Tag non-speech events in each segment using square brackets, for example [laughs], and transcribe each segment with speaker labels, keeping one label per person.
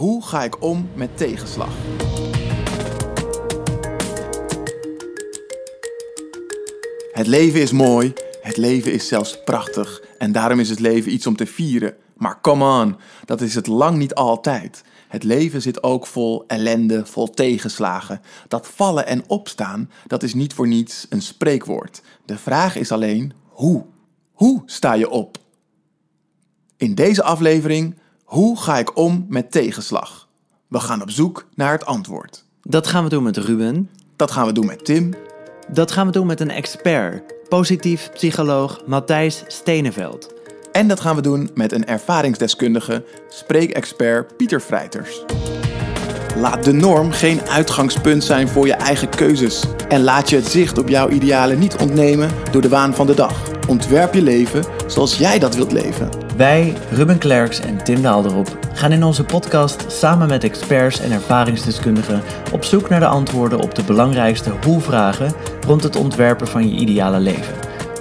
Speaker 1: Hoe ga ik om met tegenslag? Het leven is mooi, het leven is zelfs prachtig en daarom is het leven iets om te vieren. Maar come on, dat is het lang niet altijd. Het leven zit ook vol ellende, vol tegenslagen. Dat vallen en opstaan, dat is niet voor niets een spreekwoord. De vraag is alleen hoe. Hoe sta je op? In deze aflevering, hoe ga ik om met tegenslag? We gaan op zoek naar het antwoord.
Speaker 2: Dat gaan we doen met Ruben.
Speaker 1: Dat gaan we doen met Tim.
Speaker 2: Dat gaan we doen met een expert, positief psycholoog Matthijs Steneveld.
Speaker 1: En dat gaan we doen met een ervaringsdeskundige, spreekexpert Pieter Vrijters. Laat de norm geen uitgangspunt zijn voor je eigen keuzes. En laat je het zicht op jouw idealen niet ontnemen door de waan van de dag. Ontwerp je leven zoals jij dat wilt leven.
Speaker 2: Wij, Ruben Klerks en Tim Daalderop, gaan in onze podcast samen met experts en ervaringsdeskundigen op zoek naar de antwoorden op de belangrijkste hoe-vragen rond het ontwerpen van je ideale leven.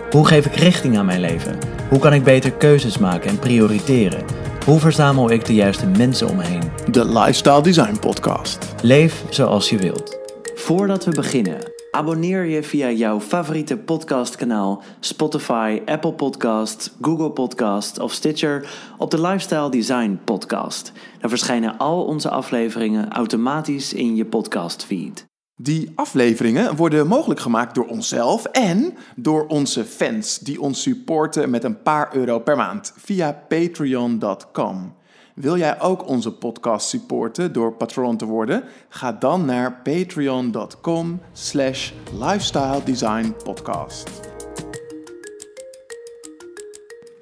Speaker 2: Hoe geef ik richting aan mijn leven? Hoe kan ik beter keuzes maken en prioriteren? Hoe verzamel ik de juiste mensen om me heen?
Speaker 1: De Lifestyle Design Podcast.
Speaker 2: Leef zoals je wilt. Voordat we beginnen, abonneer je via jouw favoriete podcastkanaal Spotify, Apple Podcast, Google Podcast of Stitcher op de Lifestyle Design Podcast. Dan verschijnen al onze afleveringen automatisch in je podcastfeed.
Speaker 1: Die afleveringen worden mogelijk gemaakt door onszelf en door onze fans die ons supporten met een paar euro per maand via patreon.com. Wil jij ook onze podcast supporten door patron te worden? Ga dan naar patreon.com slash lifestyle podcast.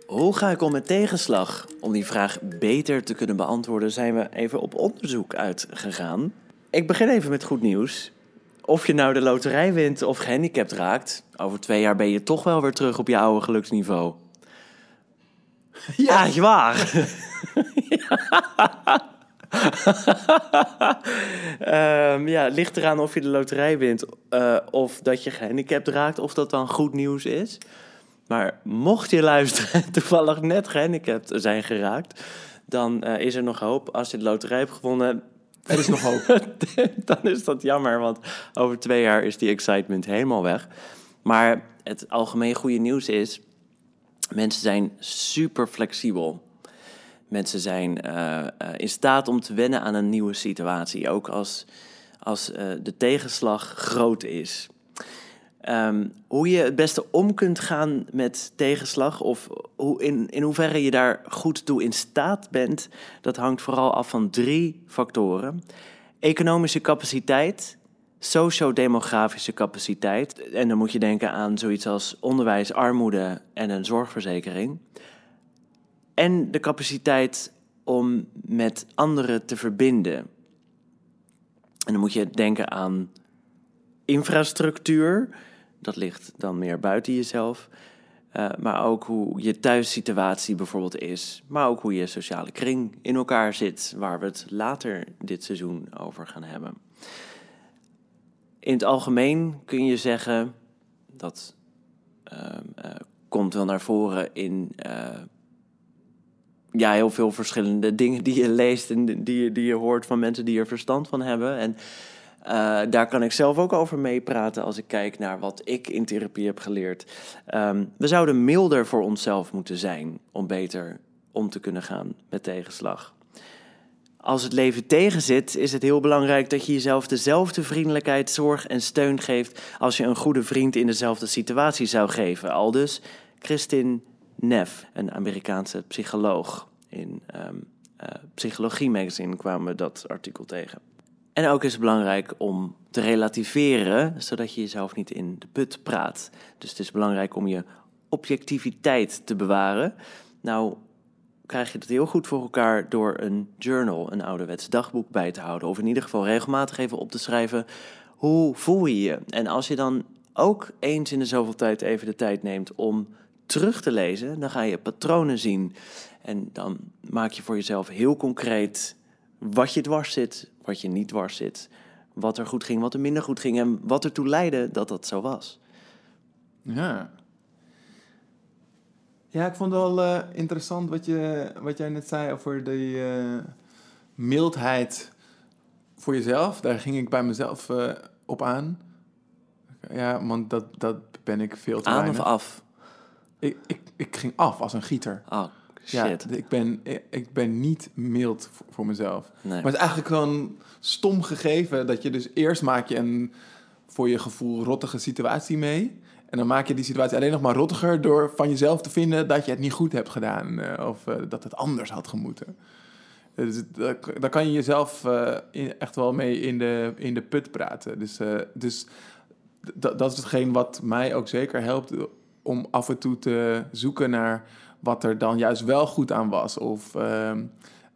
Speaker 2: Hoe ga ik om met tegenslag? Om die vraag beter te kunnen beantwoorden zijn we even op onderzoek uitgegaan. Ik begin even met goed nieuws. Of je nou de loterij wint of gehandicapt raakt, over twee jaar ben je toch wel weer terug op je oude geluksniveau. [laughs] Ja, ja waar. um, [laughs] ja, het ligt eraan of je de loterij wint uh, of dat je gehandicapt raakt, of dat dan goed nieuws is. Maar mocht je luisteren toevallig net gehandicapt zijn geraakt, dan uh, is er nog hoop. Als je de loterij hebt gewonnen,
Speaker 1: is [laughs]
Speaker 2: dan is dat jammer, want over twee jaar is die excitement helemaal weg. Maar het algemeen goede nieuws is, mensen zijn super flexibel. Mensen zijn uh, uh, in staat om te wennen aan een nieuwe situatie, ook als, als uh, de tegenslag groot is. Um, hoe je het beste om kunt gaan met tegenslag, of hoe, in, in hoeverre je daar goed toe in staat bent, dat hangt vooral af van drie factoren: economische capaciteit, sociodemografische capaciteit, en dan moet je denken aan zoiets als onderwijs, armoede en een zorgverzekering, en de capaciteit om met anderen te verbinden. En dan moet je denken aan infrastructuur dat ligt dan meer buiten jezelf. Uh, maar ook hoe je thuissituatie bijvoorbeeld is. Maar ook hoe je sociale kring in elkaar zit, waar we het later dit seizoen over gaan hebben. In het algemeen kun je zeggen dat uh, uh, komt wel naar voren in ja, heel veel verschillende dingen die je leest en die, die je hoort van mensen die er verstand van hebben. En uh, daar kan ik zelf ook over meepraten als ik kijk naar wat ik in therapie heb geleerd. Um, we zouden milder voor onszelf moeten zijn om beter om te kunnen gaan met tegenslag. Als het leven tegenzit, is het heel belangrijk dat je jezelf dezelfde vriendelijkheid, zorg en steun geeft als je een goede vriend in dezelfde situatie zou geven. Al dus Christine Neff, een Amerikaanse psycholoog. In um, uh, Psychologie Magazine kwamen we dat artikel tegen. En ook is het belangrijk om te relativeren, zodat je jezelf niet in de put praat. Dus het is belangrijk om je objectiviteit te bewaren. Nou, krijg je het heel goed voor elkaar door een journal, een ouderwets dagboek bij te houden. Of in ieder geval regelmatig even op te schrijven, hoe voel je je? En als je dan ook eens in de zoveel tijd even de tijd neemt om terug te lezen, dan ga je patronen zien. En dan maak je voor jezelf heel concreet wat je dwars zit, wat je niet dwars zit. Wat er goed ging, wat er minder goed ging en wat ertoe leidde dat dat zo was.
Speaker 1: Ja. Ja, ik vond het wel uh, interessant wat, je, wat jij net zei over die, uh, mildheid voor jezelf, daar ging ik bij mezelf eh, op aan. Ja, want dat, dat ben ik veel te
Speaker 2: Aan
Speaker 1: weinig.
Speaker 2: of af?
Speaker 1: Ik, ik, ik ging af als een gieter.
Speaker 2: Oh, shit.
Speaker 1: Ja, ik ben, ik ben niet mild voor, mezelf.
Speaker 2: nee.
Speaker 1: Maar het is eigenlijk gewoon stom gegeven dat je dus eerst maak je een voor je gevoel rottige situatie mee. En dan maak je die situatie alleen nog maar rottiger door van jezelf te vinden dat je het niet goed hebt gedaan. eh, of eh, dat het anders had gemoeten. Dus daar kan je jezelf eh, echt wel mee in de, in de put praten. Dus, eh, dus d- dat is hetgeen wat mij ook zeker helpt om af en toe te zoeken naar wat er dan juist wel goed aan was. Of ehm,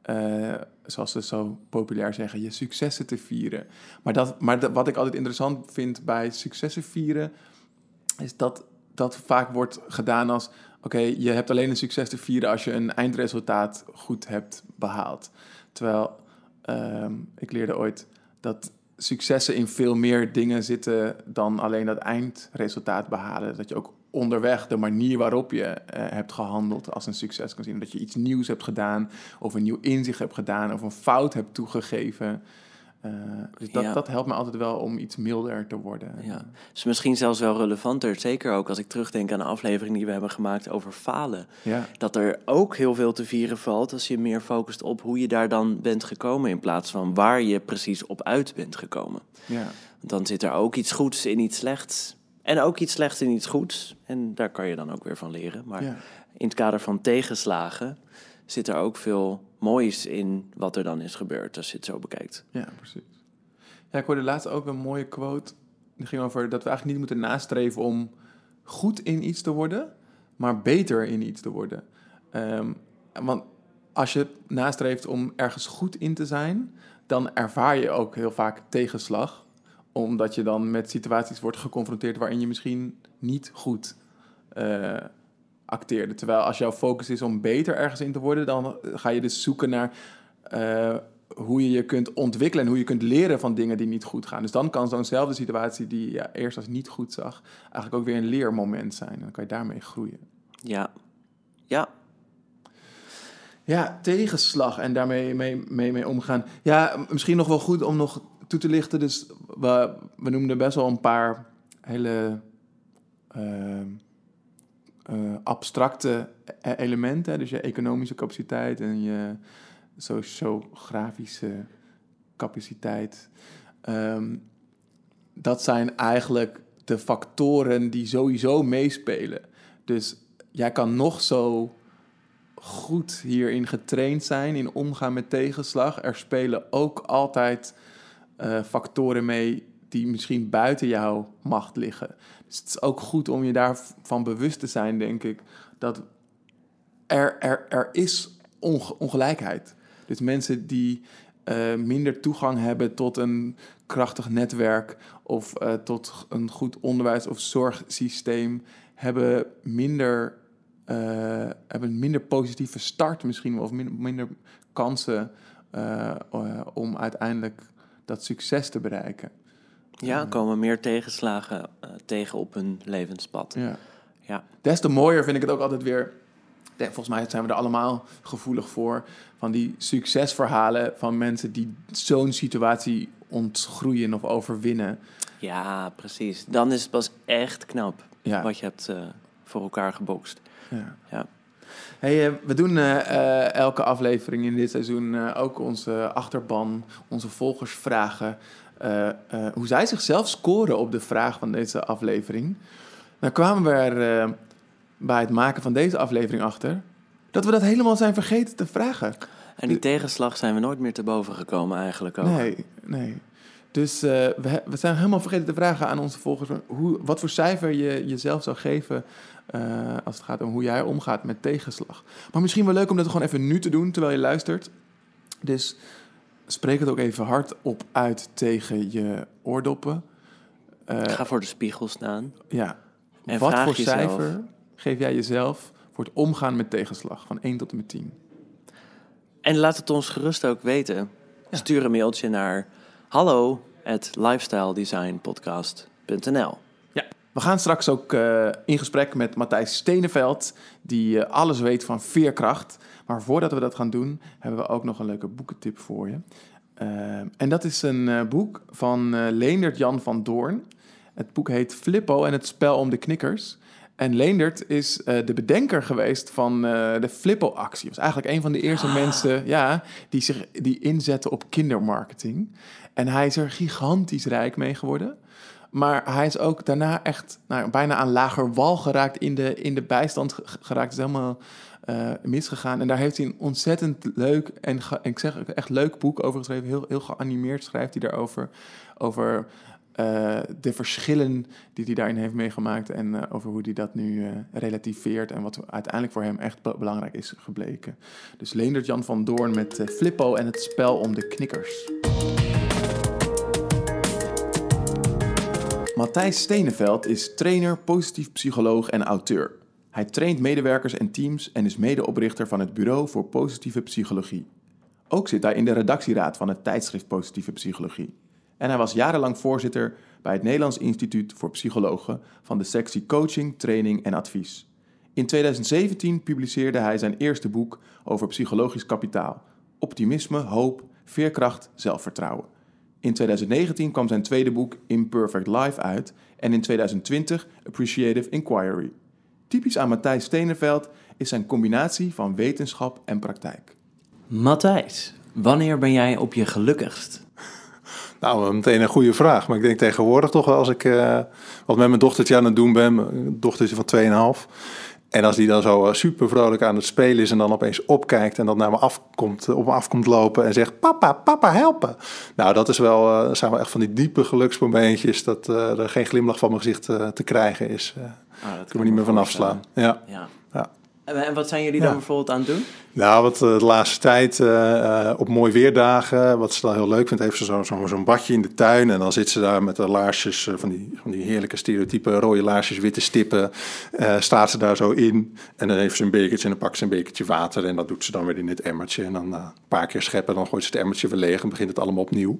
Speaker 1: eh, zoals ze zo populair zeggen, je successen te vieren. Maar, dat, maar wat ik altijd interessant vind bij successen vieren, is dat dat vaak wordt gedaan als: oké, je hebt alleen een succes te vieren als je een eindresultaat goed hebt behaald. Terwijl ehm, ik leerde ooit dat successen in veel meer dingen zitten dan alleen dat eindresultaat behalen. Dat je ook onderweg de manier waarop je eh, hebt gehandeld als een succes kan zien. Dat je iets nieuws hebt gedaan, of een nieuw inzicht hebt gedaan, of een fout hebt toegegeven. Eh, dus dat,
Speaker 2: Ja.
Speaker 1: dat helpt me altijd wel om iets milder te worden.
Speaker 2: Ja. is misschien zelfs wel relevanter. Zeker ook als ik terugdenk aan de aflevering die we hebben gemaakt over falen.
Speaker 1: ja.
Speaker 2: Dat er ook heel veel te vieren valt als je meer focust op hoe je daar dan bent gekomen. In plaats van waar je precies op uit bent gekomen.
Speaker 1: ja.
Speaker 2: Dan zit er ook iets goeds in iets slechts. En ook iets slechts in iets goeds. En daar kan je dan ook weer van leren. Maar
Speaker 1: ja.
Speaker 2: in het kader van tegenslagen zit er ook veel moois in wat er dan is gebeurd. Als je het zo bekijkt.
Speaker 1: Ja, precies. Ja, ik hoorde laatst ook een mooie quote. Die ging over dat we eigenlijk niet moeten nastreven om goed in iets te worden, maar beter in iets te worden. Ehm, want als je nastreeft om ergens goed in te zijn, dan ervaar je ook heel vaak tegenslag. Omdat je dan met situaties wordt geconfronteerd waarin je misschien niet goed eh, acteerde. Terwijl als jouw focus is om beter ergens in te worden, dan ga je dus zoeken naar eh, hoe je je kunt ontwikkelen en hoe je kunt leren van dingen die niet goed gaan. Dus dan kan zo'nzelfde situatie die je eerst als niet goed zag, eigenlijk ook weer een leermoment zijn. En dan kan je daarmee groeien.
Speaker 2: Ja. Ja.
Speaker 1: Ja, tegenslag en daarmee mee, mee, mee omgaan. Ja, misschien nog wel goed om nog toe te lichten. Dus we, we noemden best wel een paar hele ehm, eh, abstracte e- elementen. hè. Dus je economische capaciteit en je sociografische capaciteit. Ehm, dat zijn eigenlijk de factoren die sowieso meespelen. Dus jij kan nog zo goed hierin getraind zijn, in omgaan met tegenslag. Er spelen ook altijd eh, factoren mee die misschien buiten jouw macht liggen. Dus het is ook goed om je daarvan bewust te zijn, denk ik, dat er, er, er is onge- ongelijkheid. Dus mensen die eh, minder toegang hebben tot een krachtig netwerk of eh, tot een goed onderwijs- of zorgsysteem, hebben minder, eh, hebben minder positieve start misschien of minder, kansen om uiteindelijk dat succes te bereiken.
Speaker 2: Ja, komen meer tegenslagen eh, tegen op hun levenspad.
Speaker 1: Ja.
Speaker 2: Ja.
Speaker 1: Des te mooier vind ik het ook altijd weer. Volgens mij zijn we er allemaal gevoelig voor. Van die succesverhalen van mensen die zo'n situatie ontgroeien of overwinnen.
Speaker 2: Ja, precies. Dan is het pas echt knap
Speaker 1: Ja.
Speaker 2: wat je hebt eh, voor elkaar gebokst.
Speaker 1: ja.
Speaker 2: Ja.
Speaker 1: Hey, eh, we doen eh, eh, elke aflevering in dit seizoen ook onze achterban, onze volgers vragen hoe zij zichzelf scoren op de vraag van deze aflevering. Nou kwamen we er bij het maken van deze aflevering achter dat we dat helemaal zijn vergeten te vragen.
Speaker 2: En die tegenslag zijn we nooit meer te boven gekomen eigenlijk ook.
Speaker 1: Nee, nee. Dus we, we zijn helemaal vergeten te vragen aan onze volgers hoe, wat voor cijfer je jezelf zou geven eh, als het gaat om hoe jij omgaat met tegenslag. Maar misschien wel leuk om dat gewoon even nu te doen terwijl je luistert. Dus spreek het ook even hard op uit tegen je oordoppen. Eh,
Speaker 2: Ga voor de spiegel staan.
Speaker 1: ja.
Speaker 2: En
Speaker 1: wat
Speaker 2: vraag
Speaker 1: voor
Speaker 2: jezelf.
Speaker 1: cijfer geef jij jezelf voor het omgaan met tegenslag van 1 tot en met 10?
Speaker 2: En laat het ons gerust ook weten.
Speaker 1: Ja.
Speaker 2: Stuur een mailtje naar hallo at lifestyledesignpodcast.nl
Speaker 1: We gaan straks ook uh, in gesprek met Matthijs Steneveld, die uh, alles weet van veerkracht. Maar voordat we dat gaan doen, hebben we ook nog een leuke boekentip voor je. Uh, en dat is een boek van Leendert Jan van Doorn. Het boek heet Flippo en het spel om de knikkers. En Leendert is de bedenker geweest van de Flippo-actie. Was eigenlijk een van de eerste ah. mensen ja, die zich die inzetten op kindermarketing. En hij is er gigantisch rijk mee geworden. Maar hij is ook daarna echt nou, bijna aan lager wal geraakt, in de, in de bijstand geraakt. is helemaal uh, misgegaan. En daar heeft hij een ontzettend leuk en, ik zeg echt leuk boek over geschreven. Heel, heel geanimeerd schrijft hij daarover. Over uh, de verschillen die hij daarin heeft meegemaakt. En uh, over hoe hij dat nu relativeert. En wat uiteindelijk voor hem echt belangrijk is gebleken. Dus Leendert Jan van Doorn met Flippo en het spel om de knikkers. Matthijs Steneveld is trainer, positief psycholoog en auteur. Hij traint medewerkers en teams en is medeoprichter van het Bureau voor Positieve Psychologie. Ook zit hij in de redactieraad van het tijdschrift Positieve Psychologie. En hij was jarenlang voorzitter bij het Nederlands Instituut voor Psychologen van de sectie Coaching, Training en Advies. In 2017 publiceerde hij zijn eerste boek over psychologisch kapitaal: Optimisme, hoop, veerkracht, zelfvertrouwen. In 2019 kwam zijn tweede boek Imperfect Life uit en in 2020 Appreciative Inquiry. Typisch aan Matthijs Steneveld is zijn combinatie van wetenschap en praktijk.
Speaker 2: Matthijs, wanneer ben jij op je gelukkigst? [laughs]
Speaker 3: Nou, meteen een goede vraag. Maar ik denk tegenwoordig toch wel als ik uh, wat met mijn dochtertje aan het doen ben. Mijn dochtertje van 2,5. En als die dan zo eh, super vrolijk aan het spelen is en dan opeens opkijkt en dan naar me afkomt, op me afkomt lopen en zegt: Papa, papa, helpen. Nou, dat is wel, uh, zijn wel echt van die diepe geluksmomentjes dat uh, er geen glimlach van mijn gezicht te krijgen is. Uh, ah, dat kan me niet meer van afslaan. Ja. ja.
Speaker 2: En wat zijn jullie dan bijvoorbeeld aan het doen?
Speaker 3: Nou, wat uh, de laatste tijd uh, op mooi weerdagen, wat ze dan heel leuk vindt, heeft ze zo'n zo, badje in de tuin. En dan zit ze daar met de laarsjes, uh, van, die, van die heerlijke stereotype rode laarsjes, witte stippen. staat ze daar zo in. En dan heeft ze een bekertje en dan pakt ze een bekertje water. En dat doet ze dan weer in het emmertje. En dan een paar keer scheppen, dan gooit ze het emmertje weer leeg en begint het allemaal opnieuw.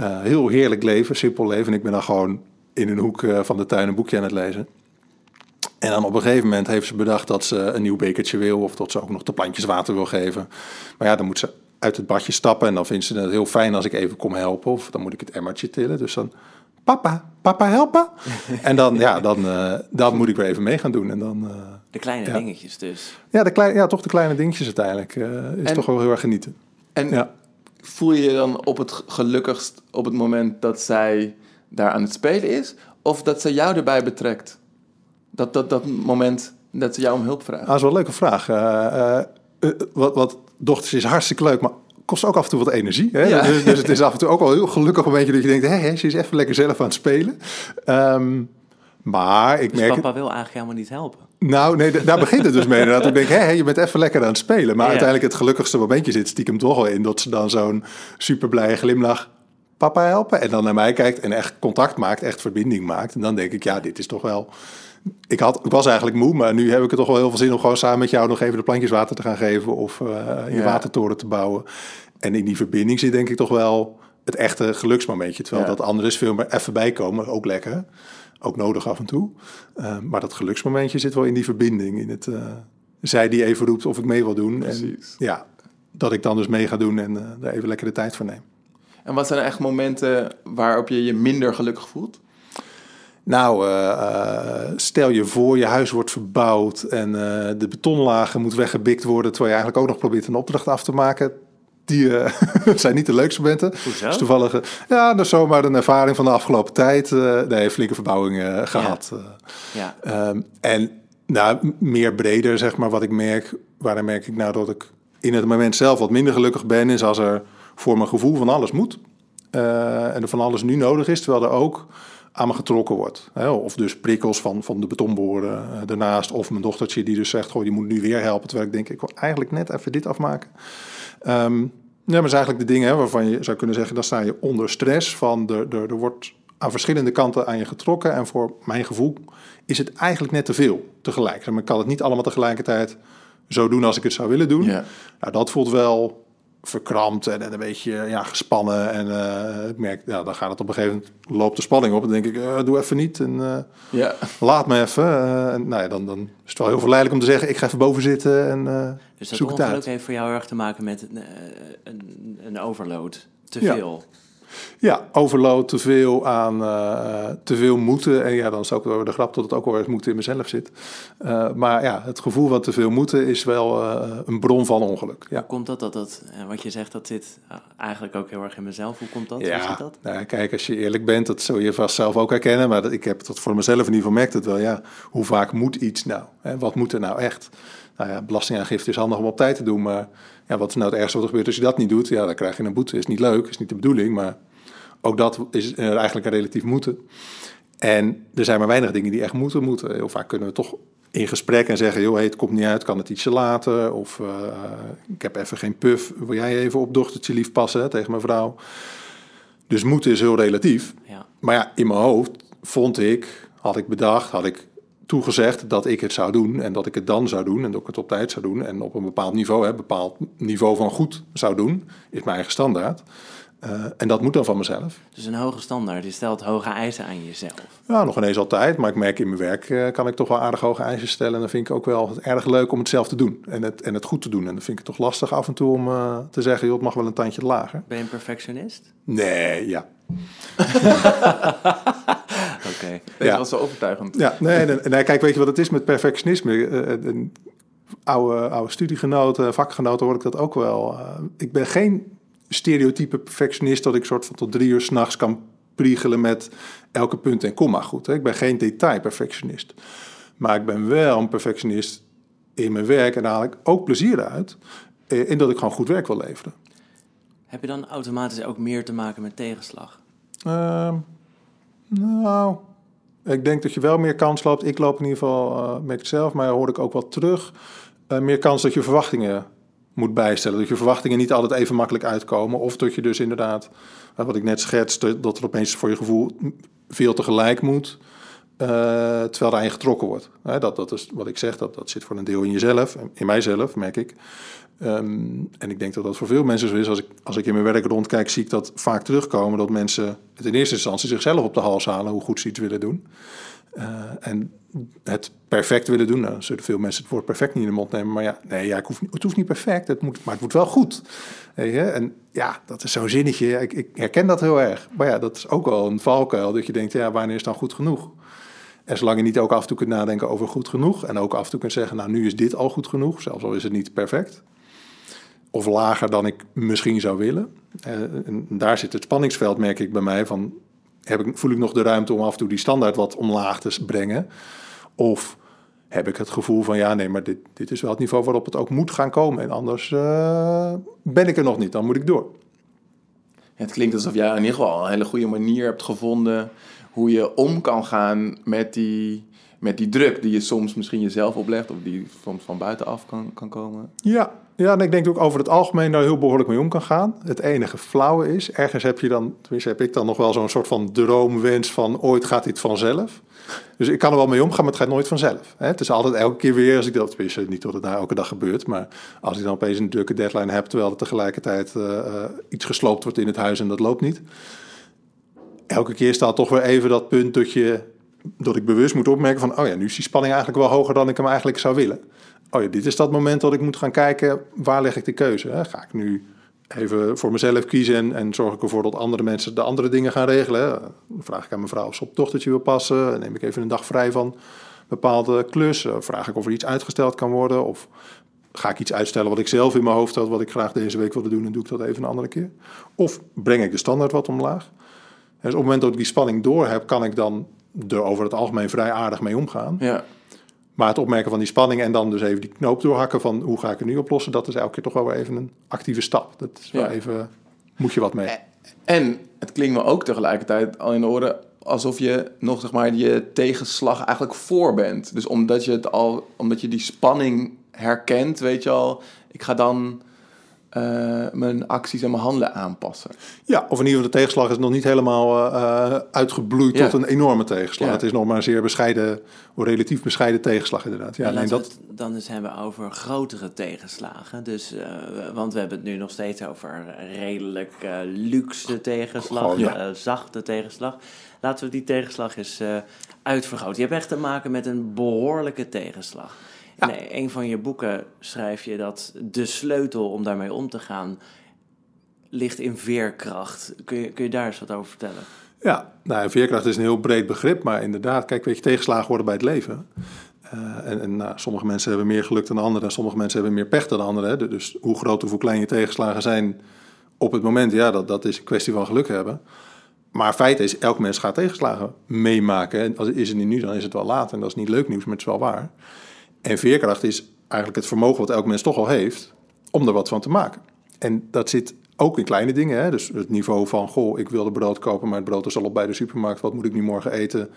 Speaker 3: heel heerlijk leven, simpel leven. En ik ben dan gewoon in een hoek van de tuin een boekje aan het lezen. En dan op een gegeven moment heeft ze bedacht dat ze een nieuw bekertje wil of dat ze ook nog de plantjes water wil geven. Maar ja, dan moet ze uit het badje stappen en dan vindt ze het heel fijn als ik even kom helpen of dan moet ik het emmertje tillen. Dus dan, papa, papa helpen? [laughs] en dan, ja, dan, uh, dan moet ik weer even mee gaan doen. En dan, uh,
Speaker 2: de kleine dingetjes dus.
Speaker 3: Ja, de kleine, ja, toch de kleine dingetjes uiteindelijk. Uh, is toch wel heel erg genieten.
Speaker 1: En ja. voel je je dan op het gelukkigst op het moment dat zij daar aan het spelen is? Of dat ze jou erbij betrekt? Dat, dat, dat moment dat ze jou om hulp vragen?
Speaker 3: Ah, dat is wel een leuke vraag. Uh, uh, wat, wat dochters is hartstikke leuk, maar kost ook af en toe wat energie. Hè? Ja. Dus, dus, het is af en toe ook wel heel gelukkig een beetje dat je denkt... hé, hey, ze is even lekker zelf aan het spelen. Um, maar ik
Speaker 2: dus
Speaker 3: merk...
Speaker 2: papa wil eigenlijk helemaal niet helpen?
Speaker 3: Nou, nee, daar begint het dus mee inderdaad. Ik denk, hé, je bent even lekker aan het spelen. Maar uiteindelijk het gelukkigste momentje zit stiekem toch wel in... dat ze dan zo'n super blije glimlach papa helpen. En dan naar mij kijkt en echt contact maakt, echt verbinding maakt. En dan denk ik, ja, dit is toch wel ik, had, ik was eigenlijk moe, maar nu heb ik er toch wel heel veel zin om gewoon samen met jou nog even de plantjes water te gaan geven of uh, je watertoren te bouwen. En in die verbinding zit denk ik toch wel het echte geluksmomentje. Terwijl dat andere is veel meer even bijkomen, ook lekker. Ook nodig af en toe. Uh, maar dat geluksmomentje zit wel in die verbinding. In het, uh, zij die even roept of ik mee wil doen. Precies. En ja, dat ik dan dus mee ga doen en daar even lekker de tijd voor neem.
Speaker 1: En wat zijn er echt momenten waarop je je minder gelukkig voelt?
Speaker 3: Nou, uh, stel je voor, je huis wordt verbouwd en uh, de betonlagen moet weggebikt worden, terwijl je eigenlijk ook nog probeert een opdracht af te maken. Die [laughs] zijn niet de leukste momenten. Dus toevallig, ja, is zomaar een ervaring van de afgelopen tijd. nee, flinke verbouwing gehad. Ja. ja. Um, en nou, meer breder, zeg maar, wat ik merk, waarin merk ik nou dat ik in het moment zelf wat minder gelukkig ben, is als er voor mijn gevoel van alles moet. en er van alles nu nodig is, terwijl er ook aan me getrokken wordt. Of dus prikkels van, van de betonboren uh, ernaast. Of mijn dochtertje die dus zegt, goh, die moet nu weer helpen. Terwijl ik denk, ik wil eigenlijk net even dit afmaken. Um, ja, maar is eigenlijk de dingen hè, waarvan je zou kunnen zeggen... dan sta je onder stress van er, er, er wordt aan verschillende kanten aan je getrokken. En voor mijn gevoel is het eigenlijk net te veel tegelijk. Maar ik kan het niet allemaal tegelijkertijd zo doen als ik het zou willen doen. Ja. Nou, dat voelt wel verkrampt en, en een beetje ja, gespannen. En eh, ik merk, ja, dan gaat het op een gegeven moment, loopt de spanning op. En dan denk ik, eh, doe even niet en eh,
Speaker 1: Ja.
Speaker 3: laat me even. En nou ja, dan, dan is het wel heel verleidelijk om te zeggen, ik ga even boven zitten en
Speaker 2: Dus dat
Speaker 3: zoek het
Speaker 2: ongeluk
Speaker 3: uit.
Speaker 2: heeft voor jou erg te maken met een, een, een overload. Te veel.
Speaker 3: Ja, overload, te veel aan, eh, te veel moeten. En ja, dan is ook wel de grap dat het ook wel eens moeten in mezelf zit. Eh, maar ja, het gevoel van te veel moeten is wel eh, een bron van ongeluk. Ja.
Speaker 2: Hoe komt dat? dat, dat wat je zegt, dat zit eigenlijk ook heel erg in mezelf. Hoe komt dat? Hoe
Speaker 3: Ja,
Speaker 2: zit dat?
Speaker 3: nou ja, kijk, als je eerlijk bent, dat zul je vast zelf ook herkennen. Maar dat, ik heb dat voor mezelf in ieder geval merkt het wel. Ja, hoe vaak moet iets nou? Hè? Wat moet er nou echt? Nou ja, belastingaangifte is handig om op tijd te doen. Maar ja, wat is nou het ergste wat er gebeurt als je dat niet doet? Ja, dan krijg je een boete. Is niet leuk, is niet de bedoeling. Maar ook dat is eigenlijk een relatief moeten. En er zijn maar weinig dingen die echt moeten moeten. Heel vaak kunnen we toch in gesprek en zeggen... joh, hey, het komt niet uit, kan het ietsje later? Of eh, ik heb even geen puff, wil jij even op dochtertje lief passen hè, tegen mijn vrouw? Dus moeten is heel relatief.
Speaker 2: Ja.
Speaker 3: Maar ja, in mijn hoofd vond ik, had ik bedacht, had ik toegezegd dat ik het zou doen en dat ik het dan zou doen en dat ik het op tijd zou doen en op een bepaald niveau, een bepaald niveau van goed zou doen, is mijn eigen standaard. Eh, en dat moet dan van mezelf.
Speaker 2: Dus een hoge standaard. Je stelt hoge eisen aan jezelf.
Speaker 3: Ja, nog ineens altijd, maar ik merk in mijn werk eh, kan ik toch wel aardig hoge eisen stellen. En dan vind ik ook wel erg leuk om het zelf te doen en het, en het goed te doen. En dan vind ik het toch lastig af en toe om eh, te zeggen, joh, het mag wel een tandje lager.
Speaker 2: Ben je een perfectionist?
Speaker 3: Nee, ja. [laughs]
Speaker 2: Oké.
Speaker 3: Ja.
Speaker 1: was zo overtuigend.
Speaker 3: Ja, nee, nee, nee, kijk, weet je wat het is met perfectionisme? Eh, Een oude, oude studiegenoten, vakgenoten hoor ik dat ook wel. Eh, ik ben geen stereotype perfectionist dat ik soort van tot drie uur s'nachts kan priegelen met elke punt en komma goed. Hè? Ik ben geen detailperfectionist. Maar ik ben wel een perfectionist in mijn werk en daar haal ik ook plezier uit. eh, In dat ik gewoon goed werk wil leveren.
Speaker 2: Heb je dan automatisch ook meer te maken met tegenslag?
Speaker 3: Ehm, nou, ik denk dat je wel meer kans loopt. Ik loop in ieder geval, eh merk het zelf, maar hoor ik ook wel terug. eh, meer kans dat je verwachtingen moet bijstellen. Dat je verwachtingen niet altijd even makkelijk uitkomen. Of dat je dus inderdaad, eh, wat ik net schetste, dat er opeens voor je gevoel veel tegelijk moet. Eh, terwijl er je getrokken wordt. Dat, dat is wat ik zeg, dat, dat zit voor een deel in jezelf, in mijzelf, merk ik. Ehm, en ik denk dat dat voor veel mensen zo is. Als ik, als ik in mijn werk rondkijk, zie ik dat vaak terugkomen. Dat mensen in eerste instantie zichzelf op de hals halen hoe goed ze iets willen doen. Eh, en het perfect willen doen. Nou, zullen veel mensen het woord perfect niet in de mond nemen. Maar ja, nee, ja, ik hoef, het hoeft niet perfect, het moet, maar het moet wel goed. En ja, dat is zo'n zinnetje. Ik, ik herken dat heel erg. Maar ja, dat is ook wel een valkuil. Dat je denkt, ja, wanneer is dan goed genoeg? En zolang je niet ook af en toe kunt nadenken over goed genoeg. En ook af en toe kunt zeggen, nou, nu is dit al goed genoeg. Zelfs al is het niet perfect of lager dan ik misschien zou willen. Eh, en daar zit het spanningsveld, merk ik bij mij, van heb ik, voel ik nog de ruimte om af en toe die standaard wat omlaag te brengen? Of heb ik het gevoel van ja, nee, maar dit, dit is wel het niveau waarop het ook moet gaan komen. En anders eh, ben ik er nog niet, dan moet ik door.
Speaker 1: Het klinkt alsof jij in ieder geval een hele goede manier hebt gevonden hoe je om kan gaan met die, met die druk die je soms misschien jezelf oplegt of die soms van buitenaf kan, kan komen.
Speaker 3: Ja, ja, en ik denk ook over het algemeen daar heel behoorlijk mee om kan gaan. Het enige flauwe is, ergens heb je dan, tenminste heb ik dan nog wel zo'n soort van droomwens van ooit gaat dit vanzelf. Dus ik kan er wel mee omgaan, maar het gaat nooit vanzelf. Het is altijd elke keer weer, als ik dat, tenminste niet dat het nou elke dag gebeurt, maar als ik dan opeens een drukke deadline heb, terwijl er tegelijkertijd eh, eh, iets gesloopt wordt in het huis en dat loopt niet. Elke keer staat toch weer even dat punt dat, je, dat ik bewust moet opmerken van, oh ja, nu is die spanning eigenlijk wel hoger dan ik hem eigenlijk zou willen. Oh ja, dit is dat moment dat ik moet gaan kijken, waar leg ik de keuze? Hè? Ga ik nu even voor mezelf kiezen en, en zorg ik ervoor dat andere mensen de andere dingen gaan regelen? hè? Vraag ik aan mijn vrouw of ze op dochtertje wil passen. Neem ik even een dag vrij van bepaalde klus. Eh, Vraag ik of er iets uitgesteld kan worden. Of ga ik iets uitstellen wat ik zelf in mijn hoofd had, wat ik graag deze week wilde doen en doe ik dat even een andere keer? Of breng ik de standaard wat omlaag? Dus op het moment dat ik die spanning door heb, kan ik dan er over het algemeen vrij aardig mee omgaan.
Speaker 1: Ja.
Speaker 3: Maar het opmerken van die spanning en dan dus even die knoop doorhakken van hoe ga ik het nu oplossen, dat is elke keer toch wel weer even een actieve stap. Dat is wel
Speaker 1: Ja.
Speaker 3: even, moet je wat mee.
Speaker 1: En het klinkt me ook tegelijkertijd al in de oren alsof je nog zeg maar je tegenslag eigenlijk voor bent. Dus omdat je het al, omdat je die spanning herkent, weet je al, ik ga dan eh, mijn acties en mijn handelen aanpassen.
Speaker 3: Ja, of in ieder geval de tegenslag is nog niet helemaal eh, uitgebloeid
Speaker 1: Ja.
Speaker 3: tot een enorme tegenslag.
Speaker 1: Ja.
Speaker 3: Het is nog maar een zeer bescheiden, of relatief bescheiden tegenslag inderdaad. Ja,
Speaker 2: En
Speaker 3: dat,
Speaker 2: we het dan eens hebben over grotere tegenslagen. Dus, eh, want we hebben het nu nog steeds over redelijk eh, luxe tegenslag,
Speaker 3: Gewoon, ja.
Speaker 2: eh, zachte tegenslag. Laten we die tegenslag eens eh, uitvergroten. Je hebt echt te maken met een behoorlijke tegenslag.
Speaker 3: Ja.
Speaker 2: In een van je boeken schrijf je dat de sleutel om daarmee om te gaan ligt in veerkracht. Kun je, kun je daar eens wat over vertellen?
Speaker 3: Ja, nou, veerkracht is een heel breed begrip, maar inderdaad, kijk, weet je, tegenslagen worden bij het leven. Eh, en en nou, sommige mensen hebben meer geluk dan anderen, en sommige mensen hebben meer pech dan anderen. Hè. Dus hoe groot of hoe klein je tegenslagen zijn op het moment, ja, dat, dat is een kwestie van geluk hebben. Maar feit is, elk mens gaat tegenslagen meemaken. En als is het niet nu, dan is het wel laat. En dat is niet leuk nieuws, maar het is wel waar. En veerkracht is eigenlijk het vermogen wat elk mens toch al heeft, om er wat van te maken. En dat zit ook in kleine dingen. Hè? Dus het niveau van, goh, ik wilde brood kopen, maar het brood is al op bij de supermarkt. Wat moet ik nu morgen eten?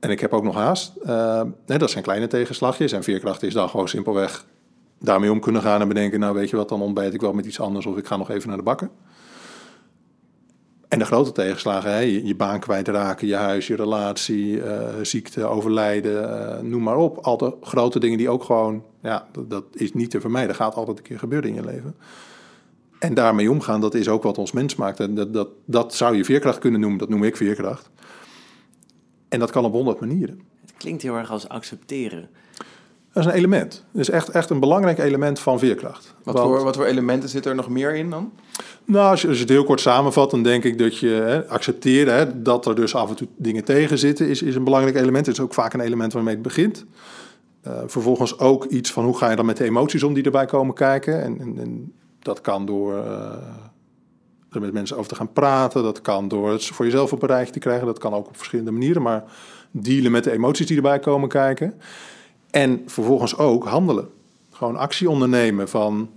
Speaker 3: En ik heb ook nog haast. Eh, dat zijn kleine tegenslagjes. En veerkracht is dan gewoon simpelweg daarmee om kunnen gaan en bedenken... nou, weet je wat, dan ontbijt ik wel met iets anders of ik ga nog even naar de bakken. En de grote tegenslagen, hè? Je, baan kwijtraken, je huis, je relatie, eh, ziekte, overlijden, eh, noem maar op. Al de grote dingen die ook gewoon, ja, dat, dat is niet te vermijden. gaat altijd een keer gebeuren in je leven. En daarmee omgaan, dat is ook wat ons mens maakt. En dat, dat, dat zou je veerkracht kunnen noemen, dat noem ik veerkracht. En dat kan op honderd manieren.
Speaker 2: Het klinkt heel erg als accepteren.
Speaker 3: Dat is een element. Dat is echt, echt een belangrijk element van veerkracht.
Speaker 1: Wat,
Speaker 3: Want-
Speaker 1: voor, wat voor elementen zitten er nog meer in dan?
Speaker 3: Nou, als je, als je het heel kort samenvat, dan denk ik dat je hè, accepteren hè, dat er dus af en toe dingen tegen zitten, is, is een belangrijk element. Het is ook vaak een element waarmee het begint. Eh, vervolgens ook iets van hoe ga je dan met de emoties om die erbij komen kijken. En, en, en dat kan door eh, er met mensen over te gaan praten. Dat kan door het voor jezelf op een rijtje te krijgen. Dat kan ook op verschillende manieren. Maar dealen met de emoties die erbij komen kijken. En vervolgens ook handelen. Gewoon actie ondernemen van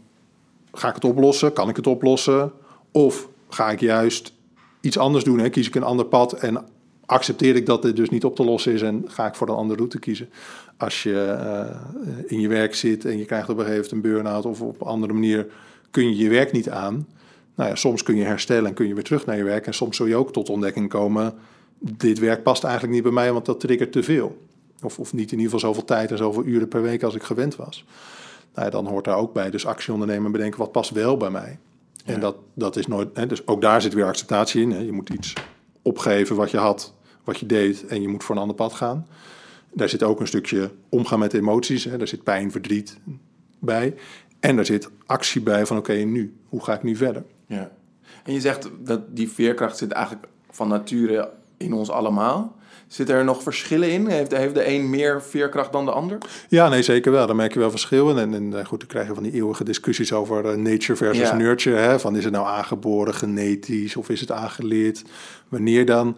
Speaker 3: ga ik het oplossen? Kan ik het oplossen? Of ga ik juist iets anders doen? Hè? Kies ik een ander pad en accepteer ik dat dit dus niet op te lossen is en ga ik voor een andere route kiezen? Als je eh, in je werk zit en je krijgt op een gegeven moment een burn-out of op een andere manier kun je je werk niet aan. Nou ja, soms kun je herstellen en kun je weer terug naar je werk. En soms zul je ook tot ontdekking komen, dit werk past eigenlijk niet bij mij, want dat triggert te veel. Of, of niet in ieder geval zoveel tijd en zoveel uren per week als ik gewend was. Nou ja, dan hoort daar ook bij. Dus actie ondernemen en bedenken wat past wel bij mij. En dat, dat is nooit. Hè, dus ook daar zit weer acceptatie in. Hè. Je moet iets opgeven wat je had, wat je deed, en je moet voor een ander pad gaan. Daar zit ook een stukje omgaan met emoties. Hè. Daar zit pijn, verdriet bij. En daar zit actie bij van oké, nu, hoe ga ik nu verder?
Speaker 1: Ja. En je zegt dat die veerkracht zit eigenlijk van nature in ons allemaal. Zitten er nog verschillen in? Heeft, heeft de een meer veerkracht dan de ander?
Speaker 3: Ja, nee, zeker wel. Daar merk je wel verschillen. En, en eh, goed, dan krijg je van die eeuwige discussies over eh, nature versus
Speaker 1: Ja.
Speaker 3: nurture. Hè? Van is het nou aangeboren, genetisch of is het aangeleerd? Wanneer dan?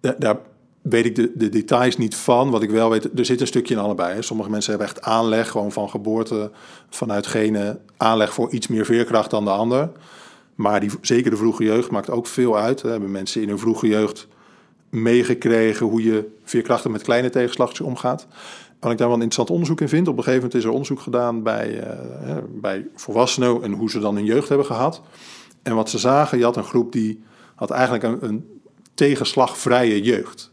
Speaker 3: Da- daar weet ik de, de details niet van. Wat ik wel weet, er zit een stukje in allebei. Hè. Sommige mensen hebben echt aanleg, gewoon van geboorte, vanuit genen aanleg voor iets meer veerkracht dan de ander. Maar die, zeker de vroege jeugd maakt ook veel uit. We hebben mensen in hun vroege jeugd meegekregen hoe je veerkrachtig met kleine tegenslagjes omgaat. Wat ik daar wel een interessant onderzoek in vind. Op een gegeven moment is er onderzoek gedaan bij, eh, bij volwassenen en hoe ze dan hun jeugd hebben gehad. En wat ze zagen, je had een groep die had eigenlijk een, een tegenslagvrije jeugd.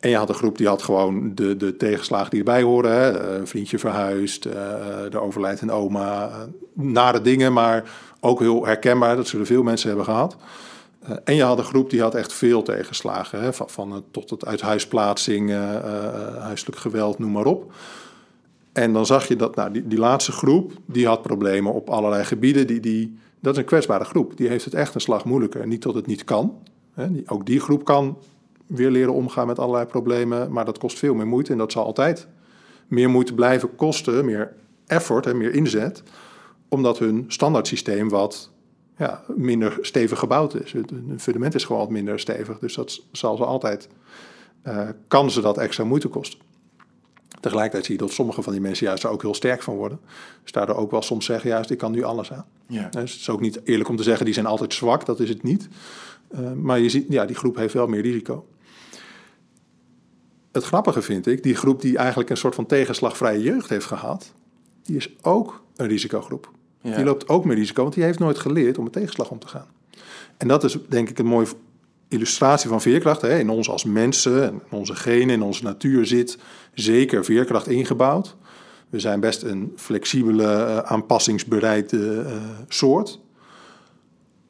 Speaker 3: En je had een groep die had gewoon de, de tegenslagen die erbij horen. Hè. Een vriendje verhuisd, eh er overlijdt een oma. eh, nare dingen, maar ook heel herkenbaar. Dat zullen veel mensen hebben gehad. Eh, en je had een groep die had echt veel tegenslagen. Hè, van, van het tot het uithuisplaatsing, eh, eh, huiselijk geweld, noem maar op. En dan zag je dat nou, die, die laatste groep, die had problemen op allerlei gebieden. Die, die, dat is een kwetsbare groep. Die heeft het echt een slag moeilijker. Niet dat het niet kan. Hè, die, ook die groep kan weer leren omgaan met allerlei problemen. Maar dat kost veel meer moeite. En dat zal altijd meer moeite blijven kosten. Meer effort en meer inzet. Omdat hun standaard systeem wat ja, minder stevig gebouwd is. Het het fundament is gewoon wat minder stevig. Dus dat zal ze altijd, eh, kan ze dat extra moeite kosten. Tegelijkertijd zie je dat sommige van die mensen juist er ook heel sterk van worden. Dus daardoor ook wel soms zeggen, juist, ik kan nu alles aan.
Speaker 1: Ja.
Speaker 3: Dus het is ook niet eerlijk om te zeggen, die zijn altijd zwak, dat is het niet. Eh, maar je ziet, ja, die groep heeft wel meer risico. Het grappige vind ik, die groep die eigenlijk een soort van tegenslagvrije jeugd heeft gehad, die is ook een risicogroep. Die loopt ook meer risico, want die heeft nooit geleerd om met tegenslag om te gaan. En dat is denk ik een mooie illustratie van veerkracht. Hè. In ons als mensen, in onze genen, in onze natuur zit zeker veerkracht ingebouwd. We zijn best een flexibele, uh, aanpassingsbereide uh, soort.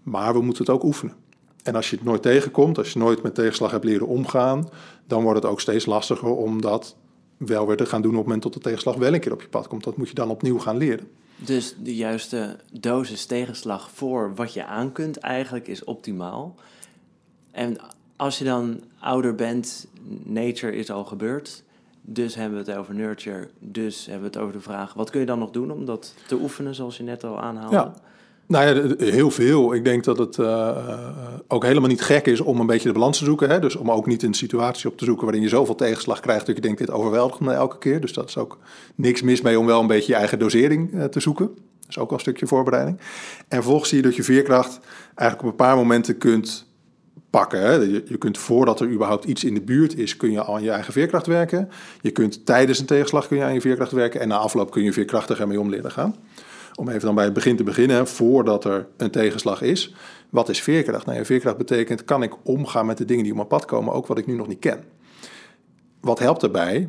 Speaker 3: Maar we moeten het ook oefenen. En als je het nooit tegenkomt, als je nooit met tegenslag hebt leren omgaan, dan wordt het ook steeds lastiger om dat wel weer te gaan doen op het moment dat de tegenslag wel een keer op je pad komt. Dat moet je dan opnieuw gaan leren.
Speaker 2: Dus de juiste dosis tegenslag voor wat je aan kunt eigenlijk is optimaal. En als je dan ouder bent, nature is al gebeurd. Dus hebben we het over nurture. Dus hebben we het over de vraag: wat kun je dan nog doen om dat te oefenen, zoals je net al aanhaalde?
Speaker 3: Ja. Nou ja, heel veel. Ik denk dat het uh, ook helemaal niet gek is om een beetje de balans te zoeken. Hè? Dus om ook niet een situatie op te zoeken waarin je zoveel tegenslag krijgt dat je denkt, dit overweldigt me elke keer. Dus dat is ook niks mis mee om wel een beetje je eigen dosering uh, te zoeken. Dat is ook al een stukje voorbereiding. En vervolgens zie je dat je veerkracht eigenlijk op een paar momenten kunt pakken. Hè? Je, kunt voordat er überhaupt iets in de buurt is, kun je aan je eigen veerkracht werken. Je kunt tijdens een tegenslag kun je aan je veerkracht werken. En na afloop kun je veerkrachtiger mee om leren gaan om even dan bij het begin te beginnen, voordat er een tegenslag is. Wat is veerkracht? Nou, veerkracht betekent, kan ik omgaan met de dingen die op mijn pad komen, ook wat ik nu nog niet ken. Wat helpt daarbij?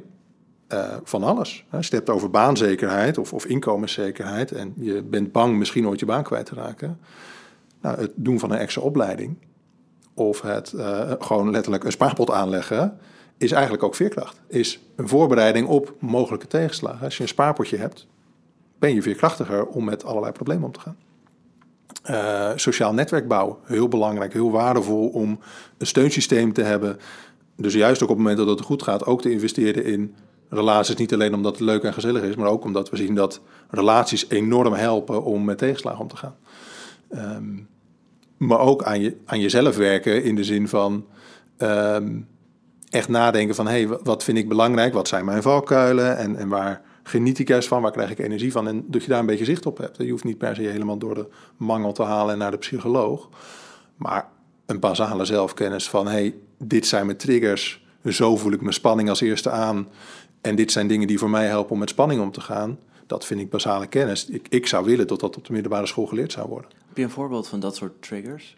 Speaker 3: Uh, van alles. Als hebt over baanzekerheid of, of inkomenszekerheid en je bent bang misschien ooit je baan kwijt te raken. Nou, het doen van een extra opleiding of het uh, gewoon letterlijk een spaarpot aanleggen, is eigenlijk ook veerkracht. Is een voorbereiding op mogelijke tegenslagen. Als je een spaarpotje hebt, ben je veerkrachtiger om met allerlei problemen om te gaan. Uh, sociaal netwerk bouwen, heel belangrijk, heel waardevol om een steunsysteem te hebben. Dus juist ook op het moment dat het goed gaat, ook te investeren in relaties. Niet alleen omdat het leuk en gezellig is, maar ook omdat we zien dat relaties enorm helpen om met tegenslagen om te gaan. Um, maar ook aan, je, aan jezelf werken in de zin van um, echt nadenken van hé, hey, wat vind ik belangrijk? Wat zijn mijn valkuilen en, en waar geniet ik juist van, waar krijg ik energie van? En dat je daar een beetje zicht op hebt. Je hoeft niet per se helemaal door de mangel te halen en naar de psycholoog. Maar een basale zelfkennis van, hey, dit zijn mijn triggers. Zo voel ik mijn spanning als eerste aan. En dit zijn dingen die voor mij helpen om met spanning om te gaan. Dat vind ik basale kennis. Ik, ik zou willen dat dat op de middelbare school geleerd zou worden.
Speaker 2: Heb je een voorbeeld van dat soort triggers?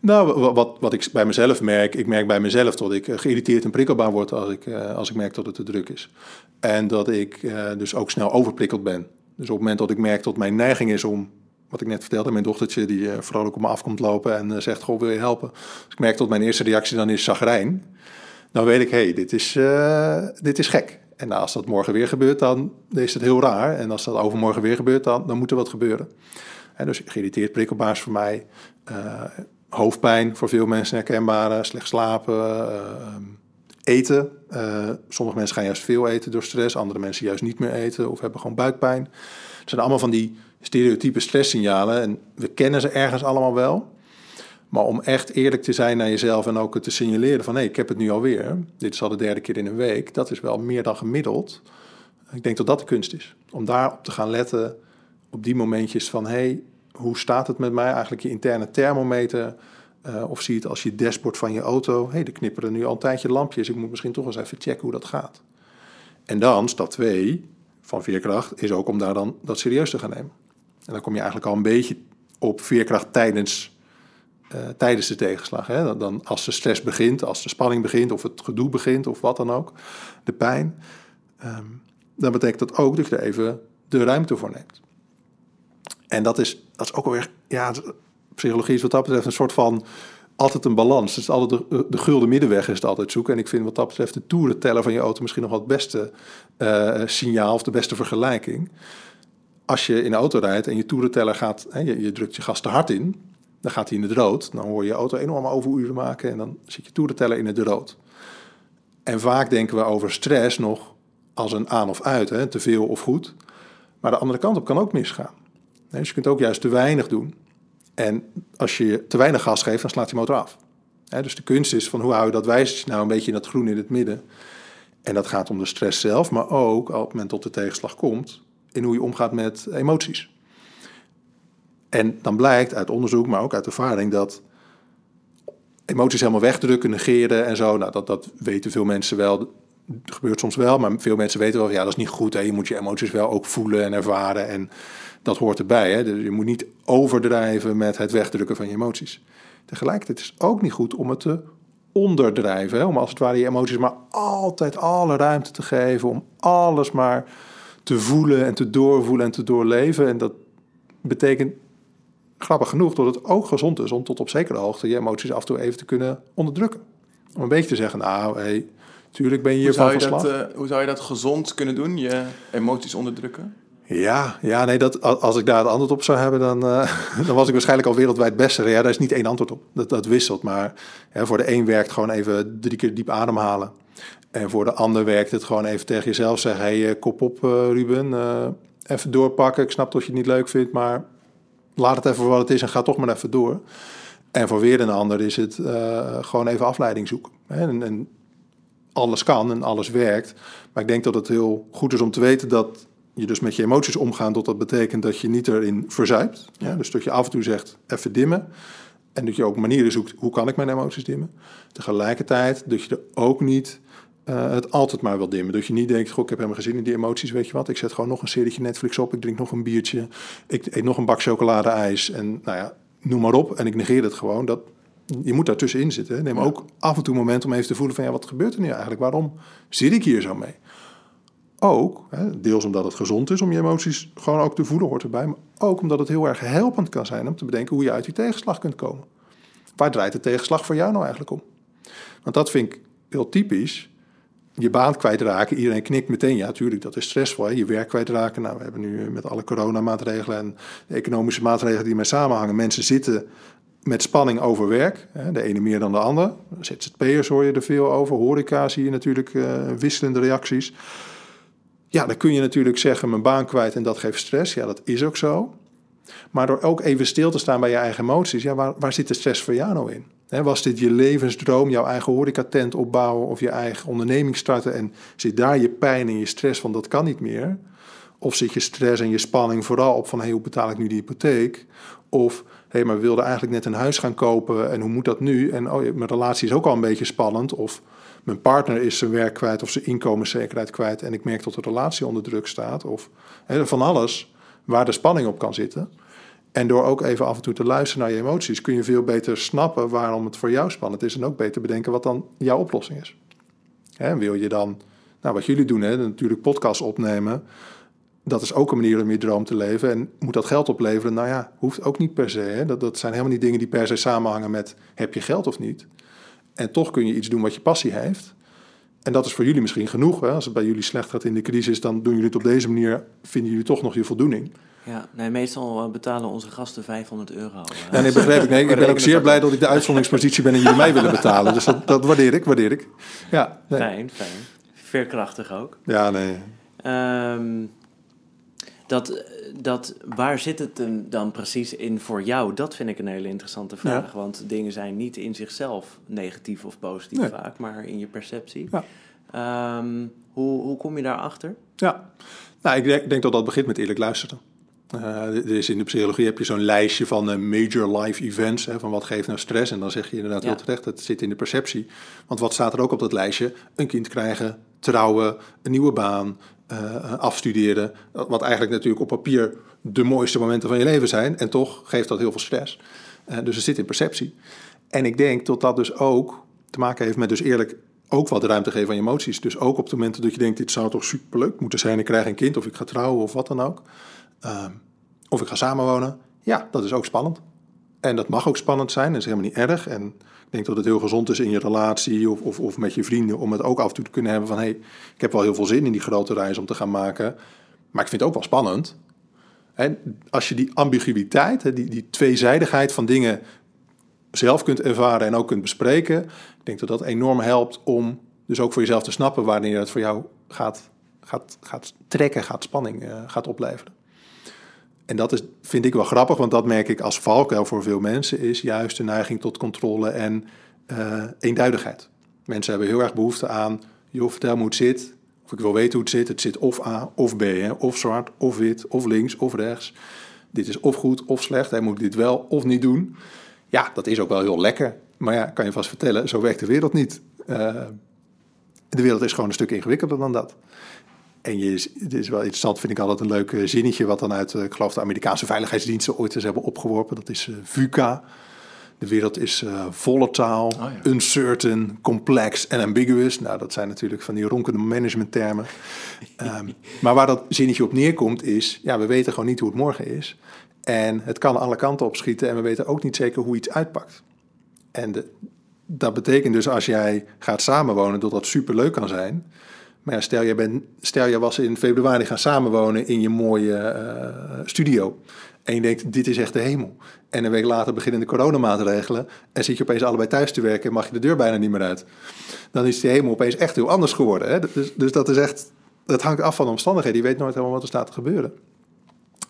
Speaker 3: Nou, wat, wat ik bij mezelf merk, ik merk bij mezelf dat ik geïrriteerd en prikkelbaar word als ik, als ik merk dat het te druk is. En dat ik uh, dus ook snel overprikkeld ben. Dus op het moment dat ik merk dat mijn neiging is om, wat ik net vertelde, mijn dochtertje die vrolijk op me afkomt lopen en zegt, goh, wil je helpen? Als ik merk dat mijn eerste reactie dan is zagrijn, dan weet ik, hé, hey, dit, is, dit is gek. En als dat morgen weer gebeurt, dan is het heel raar. En als dat overmorgen weer gebeurt, dan, dan moet er wat gebeuren. En dus geïrriteerd prikkelbaar is voor mij. Hoofdpijn voor veel mensen herkenbaar. slecht slapen eten. Uh, sommige mensen gaan juist veel eten door stress, andere mensen juist niet meer eten of hebben gewoon buikpijn. Het zijn allemaal van die stereotype stresssignalen en we kennen ze ergens allemaal wel. Maar om echt eerlijk te zijn naar jezelf en ook te signaleren van hé, hey, ik heb het nu alweer. Dit is al de derde keer in een week. Dat is wel meer dan gemiddeld. Ik denk dat dat de kunst is. Om daarop te gaan letten op die momentjes van hé, hey, hoe staat het met mij? Eigenlijk je interne thermometer uh, of zie het als je dashboard van je auto. Hé, hey, er knipperen nu al een tijdje lampjes. Ik moet misschien toch eens even checken hoe dat gaat. En dan, stap 2 van veerkracht, is ook om daar dan dat serieus te gaan nemen. En dan kom je eigenlijk al een beetje op veerkracht tijdens, uh, tijdens de tegenslag. Hè? Dan als de stress begint, als de spanning begint, of het gedoe begint, of wat dan ook, de pijn. Um, dan betekent dat ook dat je er even de ruimte voor neemt. En dat is, dat is ook alweer, ja, psychologie is wat dat betreft een soort van altijd een balans. Is altijd de, de gulden middenweg is het altijd zoeken. En ik vind wat dat betreft de toerenteller van je auto misschien nog wel het beste uh, signaal of de beste vergelijking. Als je in de auto rijdt en je toerenteller gaat, hè, je, je, drukt je gas te hard in, dan gaat hij in het rood. Dan hoor je je auto enorm overuren maken en dan zit je toerenteller in het rood. En vaak denken we over stress nog als een aan of uit, hè, te veel of goed. Maar de andere kant op kan ook misgaan. Dus je kunt ook juist te weinig doen. En als je te weinig gas geeft, dan slaat die motor af. dus de kunst is van hoe hou je dat wijzertje nou een beetje in dat groen in het midden. En dat gaat om de stress zelf, maar ook op het moment de tegenslag komt, in hoe je omgaat met emoties. En dan blijkt uit onderzoek, maar ook uit ervaring, dat emoties helemaal wegdrukken, negeren en zo, nou, dat, dat weten veel mensen wel. Gebeurt soms wel, maar veel mensen weten wel, ja, dat is niet goed. Hè? Je moet je emoties wel ook voelen en ervaren en dat hoort erbij. Hè? Dus je moet niet overdrijven met het wegdrukken van je emoties. Tegelijkertijd is het ook niet goed om het te onderdrijven. Hè? Om als het ware je emoties maar altijd alle ruimte te geven. Om alles maar te voelen en te doorvoelen en te doorleven. En dat betekent grappig genoeg dat het ook gezond is om tot op zekere hoogte je emoties af en toe even te kunnen onderdrukken. Om een beetje te zeggen, nou, hey, tuurlijk ben je hier van
Speaker 1: dat, uh, hoe zou je dat gezond kunnen doen, je emoties onderdrukken?
Speaker 3: Ja, ja nee, dat, als ik daar het antwoord op zou hebben, dan, uh, [laughs] dan was ik waarschijnlijk al wereldwijd beste. Ja, daar is niet één antwoord op. Dat, dat wisselt. Maar ja, voor de een werkt gewoon even drie keer diep ademhalen. En voor de ander werkt het gewoon even tegen jezelf zeggen: hey, eh, kop op, uh, Ruben. even doorpakken. Ik snap dat je het niet leuk vindt, maar laat het even voor wat het is en ga toch maar even door. En voor weer een ander is het gewoon even afleiding zoeken. En, en alles kan en alles werkt. Maar ik denk dat het heel goed is om te weten dat je dus met je emoties omgaan, dat dat betekent dat je niet erin verzuipt. Ja. Dus dat je af en toe zegt, even dimmen. En dat je ook manieren zoekt, hoe kan ik mijn emoties dimmen? Tegelijkertijd dat je er ook niet uh, het altijd maar wil dimmen. Dat je niet denkt, goh, ik heb helemaal gezien in die emoties, weet je wat? Ik zet gewoon nog een serietje Netflix op, ik drink nog een biertje, ik eet nog een bak chocolade-ijs en nou ja, noem maar op. En ik negeer het gewoon. Dat, je moet daartussenin zitten. Neem ook af en toe een moment om even te voelen van, ja, wat gebeurt er nu eigenlijk? Waarom zit ik hier zo mee? ook, hè, deels omdat het gezond is om je emoties gewoon ook te voelen, hoort erbij, maar ook omdat het heel erg helpend kan zijn om te bedenken hoe je uit die tegenslag kunt komen. Waar draait de tegenslag voor jou nou eigenlijk om? Want dat vind ik heel typisch. Je baan kwijtraken, iedereen knikt meteen. Ja, natuurlijk, dat is stressvol. Hè? Je werk kwijtraken. Nou, we hebben nu met alle coronamaatregelen en de economische maatregelen die mee samenhangen. Mensen zitten met spanning over werk. De ene meer dan de ander. ZZP'ers hoor je er veel over. Horeca zie je natuurlijk uh, wisselende reacties. Ja, dan kun je natuurlijk zeggen, mijn baan kwijt en dat geeft stress. Ja, dat is ook zo. Maar door ook even stil te staan bij je eigen emoties, ja, waar, waar zit de stress voor jou nou in? was dit je levensdroom, jouw eigen horecatent opbouwen of je eigen onderneming starten en zit daar je pijn en je stress van dat kan niet meer? Of zit je stress en je spanning vooral op van hey, hoe betaal ik nu die hypotheek? Of hey, maar we wilden eigenlijk net een huis gaan kopen en hoe moet dat nu? En oh, mijn relatie is ook al een beetje spannend. Of mijn partner is zijn werk kwijt of zijn inkomenszekerheid kwijt en ik merk dat de relatie onder druk staat. Of van alles waar de spanning op kan zitten. En door ook even af en toe te luisteren naar je emoties, kun je veel beter snappen waarom het voor jou spannend is. En ook beter bedenken wat dan jouw oplossing is. Hè, wil je dan, nou wat jullie doen, hè, natuurlijk podcast opnemen. Dat is ook een manier om je droom te leven. En moet dat geld opleveren? Nou ja, hoeft ook niet per se. Hè. Dat, dat zijn helemaal niet dingen die per se samenhangen met heb je geld of niet. En toch kun je iets doen wat je passie heeft. En dat is voor jullie misschien genoeg. Hè? Als het bij jullie slecht gaat in de crisis, dan doen jullie het op deze manier. Vinden jullie toch nog je voldoening.
Speaker 2: Ja, nee, meestal eh, betalen onze gasten 500 euro.
Speaker 3: Ja, nee, begrijp ik. Nee, ik ben ook zeer blij dat ik de uitzonderingspositie ben en jullie mij willen betalen. Dus dat, dat waardeer ik, waardeer ik. Ja,
Speaker 2: nee. Fijn, fijn. Veerkrachtig ook.
Speaker 3: Ja, nee.
Speaker 2: Um, dat, dat, waar zit het dan precies in voor jou? Dat vind ik een hele interessante vraag. Want dingen zijn niet in zichzelf negatief of positief vaak, maar in je perceptie. Ja. Ehm, hoe, hoe kom je daarachter?
Speaker 3: Ja, nou, ik denk, denk dat dat begint met eerlijk luisteren. Uh, er is in de psychologie heb je zo'n lijstje van uh, major life events, hè, van wat geeft nou stress. En dan zeg je inderdaad heel terecht, het zit in de perceptie. Want wat staat er ook op dat lijstje? Een kind krijgen, trouwen, een nieuwe baan, uh. Wat eigenlijk natuurlijk op papier de mooiste momenten van je leven zijn. En toch geeft dat heel veel stress. Dus het zit in perceptie. En ik denk dat dat dus ook te maken heeft met dus eerlijk ook wat ruimte geven aan je emoties. Dus ook op de momenten dat je denkt, dit zou toch superleuk moeten zijn. Ik krijg een kind of ik ga trouwen of wat dan ook. Uh, of ik ga samenwonen. Ja, dat is ook spannend. En dat mag ook spannend zijn. Dat is helemaal niet erg. En ik denk dat het heel gezond is in je relatie of, of, of met je vrienden om het ook af en toe te kunnen hebben van hé, hey, ik heb wel heel veel zin in die grote reis om te gaan maken, maar ik vind het ook wel spannend. En als je die ambiguïteit, die, die tweezijdigheid van dingen zelf kunt ervaren en ook kunt bespreken, ik denk dat dat enorm helpt om dus ook voor jezelf te snappen wanneer het voor jou gaat, gaat, gaat trekken, gaat spanning uh, gaat opleveren. En dat is, vind ik wel grappig, want dat merk ik als valkuil voor veel mensen, is juist de neiging tot controle en uh, eenduidigheid. Mensen hebben heel erg behoefte aan, joh, vertel me hoe het zit, of ik wil weten hoe het zit. Het zit of A of B, hè? of zwart of wit, of links of rechts. Dit is of goed of slecht, hij moet dit wel of niet doen. Ja, dat is ook wel heel lekker, maar ja, kan je vast vertellen, zo werkt de wereld niet. Uh, De wereld is gewoon een stuk ingewikkelder dan dat. En je, het is wel interessant, vind ik altijd een leuk eh, zinnetje... wat dan uit, eh, ik geloof, de Amerikaanse veiligheidsdiensten ooit eens hebben opgeworpen. Dat is uh, VUCA. De wereld is uh, volatile,
Speaker 1: Oh ja.
Speaker 3: uncertain, complex en ambiguous. Nou, dat zijn natuurlijk van die ronkende managementtermen. [laughs] Ehm, maar waar dat zinnetje op neerkomt is... ja, we weten gewoon niet hoe het morgen is. En het kan alle kanten opschieten... en we weten ook niet zeker hoe iets uitpakt. En de, dat betekent dus als jij gaat samenwonen... dat dat superleuk kan zijn... Maar stel je, bent, stel je was in februari gaan samenwonen in je mooie uh, studio. En je denkt, dit is echt de hemel. En een week later beginnen de coronamaatregelen. En zit je opeens allebei thuis te werken en mag je de deur bijna niet meer uit. Dan is de hemel opeens echt heel anders geworden. Hè? Dus, dus dat is echt, dat hangt af van de omstandigheden. Je weet nooit helemaal wat er staat te gebeuren.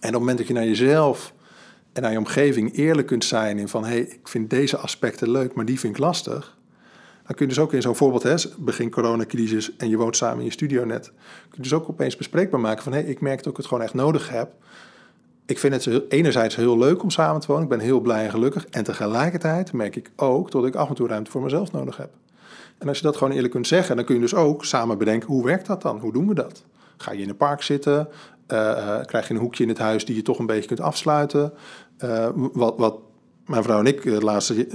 Speaker 3: En op het moment dat je naar jezelf en naar je omgeving eerlijk kunt zijn in van... hé, hey, ik vind deze aspecten leuk, maar die vind ik lastig... Dan kun je dus ook in zo'n voorbeeld, hè, begin coronacrisis en je woont samen in je studio net, kun je dus ook opeens bespreekbaar maken van hé, ik merk dat ik het gewoon echt nodig heb. Ik vind het enerzijds heel leuk om samen te wonen, ik ben heel blij en gelukkig. En tegelijkertijd merk ik ook dat ik af en toe ruimte voor mezelf nodig heb. En als je dat gewoon eerlijk kunt zeggen, dan kun je dus ook samen bedenken, hoe werkt dat dan? Hoe doen we dat? Ga je in een park zitten? Uh, uh, krijg je een hoekje in het huis die je toch een beetje kunt afsluiten? Uh, wat, wat mijn vrouw en ik de laatste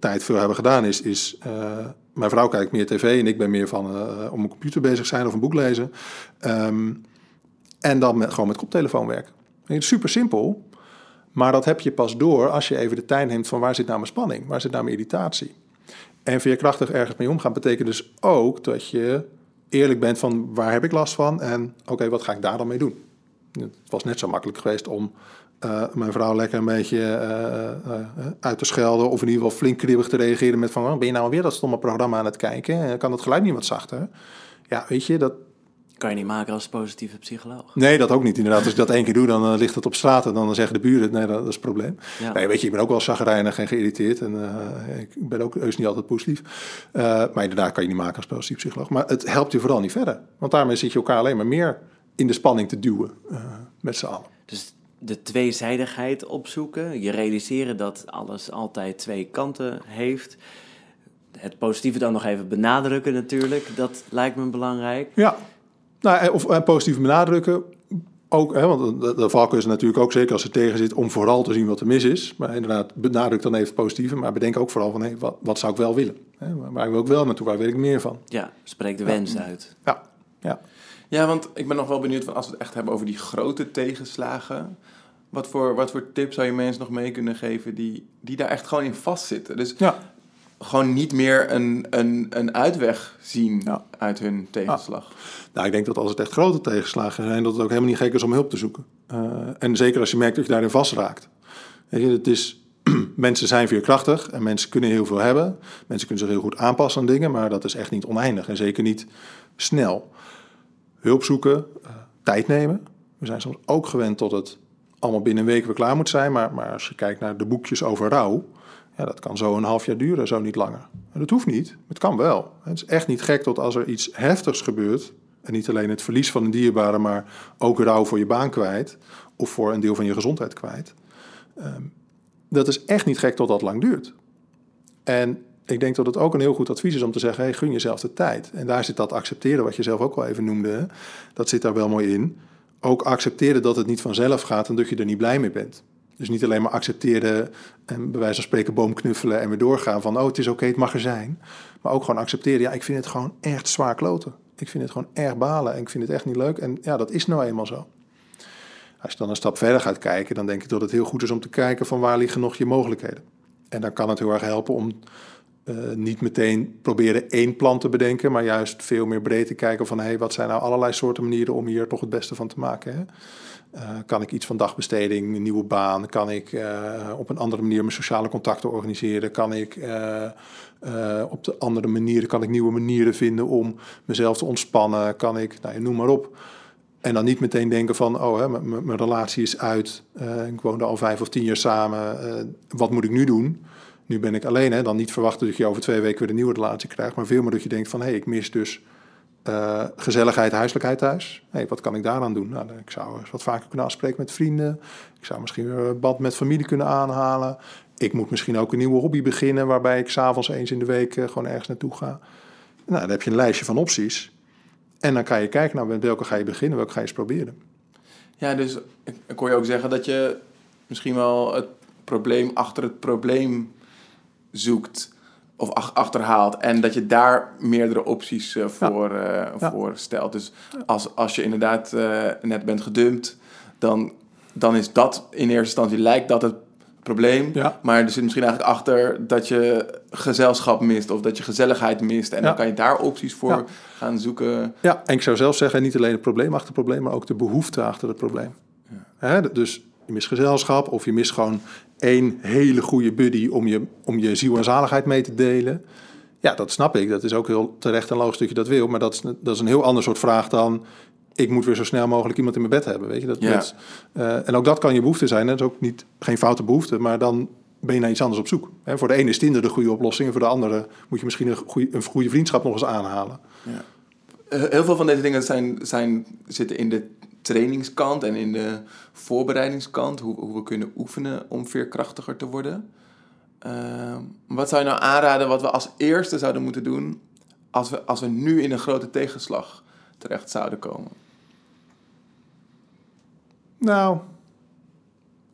Speaker 3: tijd veel hebben gedaan, is, is uh, mijn vrouw kijkt meer tv en ik ben meer van om een computer bezig zijn of een boek lezen. Um, en dan met, gewoon met koptelefoon werken. Super simpel, maar dat heb je pas door als je even de tijd neemt van waar zit nou mijn spanning, waar zit nou mijn irritatie. En veerkrachtig ergens mee omgaan betekent dus ook dat je eerlijk bent van waar heb ik last van en oké, wat ga ik daar dan mee doen? Het was net zo makkelijk geweest om uh, mijn vrouw lekker een beetje uh, uh, uit te schelden. Of in ieder geval flink kribbig te reageren met van... Oh, ben je nou alweer dat stomme programma aan het kijken? Kan dat geluid niet wat zachter? Ja, weet je, dat...
Speaker 2: Kan je niet maken als positieve psycholoog.
Speaker 3: Nee, dat ook niet. Inderdaad, als ik dat één keer doe, dan ligt het op straat. En dan zeggen de buren, nee, dat, is het probleem. Ja. Nee, weet je, ik ben ook wel chagrijnig en geïrriteerd. En ik ben ook heus niet altijd positief. maar inderdaad kan je niet maken als positief psycholoog. Maar het helpt je vooral niet verder. Want daarmee zit je elkaar alleen maar meer in de spanning te duwen. met z'n allen.
Speaker 2: Dus de tweezijdigheid opzoeken. Je realiseren dat alles altijd twee kanten heeft. Het positieve dan nog even benadrukken natuurlijk. Dat lijkt me belangrijk.
Speaker 3: Ja, nou, of en positief benadrukken. Ook, hè, want de, de valkuil is natuurlijk ook zeker als het tegen zit om vooral te zien wat er mis is. Maar inderdaad, benadruk dan even het positieve. Maar bedenk ook vooral van hé, wat, wat zou ik wel willen? Hè, waar wil ik wel naartoe? Waar wil ik meer van?
Speaker 2: Ja, spreek de wens ja. uit.
Speaker 3: Ja, ja.
Speaker 1: Ja, want ik ben nog wel benieuwd, als we het echt hebben over die grote tegenslagen. Wat voor, wat voor tips zou je mensen nog mee kunnen geven die, die daar echt gewoon in vastzitten? Dus
Speaker 3: ja.
Speaker 1: gewoon niet meer een, een, een uitweg zien ja. uit hun tegenslag.
Speaker 3: Ja. Nou, ik denk dat als het echt grote tegenslagen zijn, dat het ook helemaal niet gek is om hulp te zoeken. Uh, en zeker als je merkt dat je daarin vastraakt. Weet je, het is, [clears throat] mensen zijn veerkrachtig en mensen kunnen heel veel hebben. Mensen kunnen zich heel goed aanpassen aan dingen, maar dat is echt niet oneindig en zeker niet snel. Hulp zoeken, uh, tijd nemen. We zijn soms ook gewend tot het allemaal binnen een week weer klaar moet zijn. Maar, maar als je kijkt naar de boekjes over rouw, ja, dat kan zo een half jaar duren, zo niet langer. En dat hoeft niet, het kan wel. Het is echt niet gek dat als er iets heftigs gebeurt, en niet alleen het verlies van een dierbare, maar ook rouw voor je baan kwijt, of voor een deel van je gezondheid kwijt. Um, dat is echt niet gek tot dat lang duurt. En ik denk dat het ook een heel goed advies is om te zeggen: hey, gun jezelf de tijd. En daar zit dat accepteren, wat je zelf ook al even noemde, dat zit daar wel mooi in ook accepteren dat het niet vanzelf gaat en dat je er niet blij mee bent. Dus niet alleen maar accepteren en bij wijze van spreken boom knuffelen en weer doorgaan van oh het is oké, het mag er zijn. Maar ook gewoon accepteren, ja ik vind het gewoon echt zwaar kloten. Ik vind het gewoon erg balen en ik vind het echt niet leuk en ja dat is nou eenmaal zo. Als je dan een stap verder gaat kijken, dan denk ik dat het heel goed is om te kijken van waar liggen nog je mogelijkheden. En dan kan het heel erg helpen om uh, niet meteen proberen één plan te bedenken, maar juist veel meer breed te kijken van hey, wat zijn nou allerlei soorten manieren om hier toch het beste van te maken. Hè? Uh, kan ik iets van dagbesteding, een nieuwe baan? Kan ik uh, op een andere manier mijn sociale contacten organiseren? Kan ik op de andere manieren, kan ik nieuwe manieren vinden om mezelf te ontspannen? Kan ik, nou, noem maar op. En dan niet meteen denken van, oh, mijn relatie is uit. ik woonde al vijf of tien jaar samen. wat moet ik nu doen? Nu ben ik alleen, hè, dan niet verwachten dat je over twee weken weer een nieuwe relatie krijgt, maar veel meer dat je denkt van, hé, hey, ik mis dus uh, gezelligheid, huiselijkheid thuis. Hey, wat kan ik daaraan doen? Nou, ik zou wat vaker kunnen afspreken met vrienden. Ik zou misschien weer een band met familie kunnen aanhalen. Ik moet misschien ook een nieuwe hobby beginnen, waarbij ik s'avonds eens in de week uh, gewoon ergens naartoe ga. Nou, dan heb je een lijstje van opties. En dan kan je kijken, nou, met welke ga je beginnen, welke ga je eens proberen.
Speaker 1: Ja, dus ik, ik je ook zeggen dat je misschien wel het probleem achter het probleem zoekt of ach- achterhaalt en dat je daar meerdere opties eh, voor, eh,
Speaker 3: Ja.
Speaker 1: voor stelt. Dus als, als je inderdaad eh, net bent gedumpt, dan, dan is dat in eerste instantie lijkt dat het probleem.
Speaker 3: Ja.
Speaker 1: Maar er zit misschien eigenlijk achter dat je gezelschap mist of dat je gezelligheid mist. En dan kan je daar opties voor gaan zoeken.
Speaker 3: Ja, en ik zou zelf zeggen, niet alleen het probleem achter het probleem, maar ook de behoefte achter het probleem. Hè, dus je mist gezelschap of je mist gewoon één hele goede buddy om je, om je ziel en zaligheid mee te delen. Ja, dat snap ik. Dat is ook heel terecht en logisch dat je dat wil. Maar dat is, dat is een heel ander soort vraag dan... ik moet weer zo snel mogelijk iemand in mijn bed hebben. Weet je? Dat,
Speaker 1: Ja.
Speaker 3: eh, en ook dat kan je behoefte zijn. Dat is ook niet, geen foute behoefte, maar dan ben je naar iets anders op zoek. Hè, voor de ene is Tinder de goede oplossing... en voor de andere moet je misschien een goede, een goede vriendschap nog eens aanhalen.
Speaker 1: Eh, Heel veel van deze dingen zijn, zijn, zitten in de trainingskant en in de voorbereidingskant. Hoe, hoe we kunnen oefenen om veerkrachtiger te worden. Ehm, wat zou je nou aanraden wat we als eerste zouden moeten doen als we, als we nu in een grote tegenslag terecht zouden komen?
Speaker 3: Nou,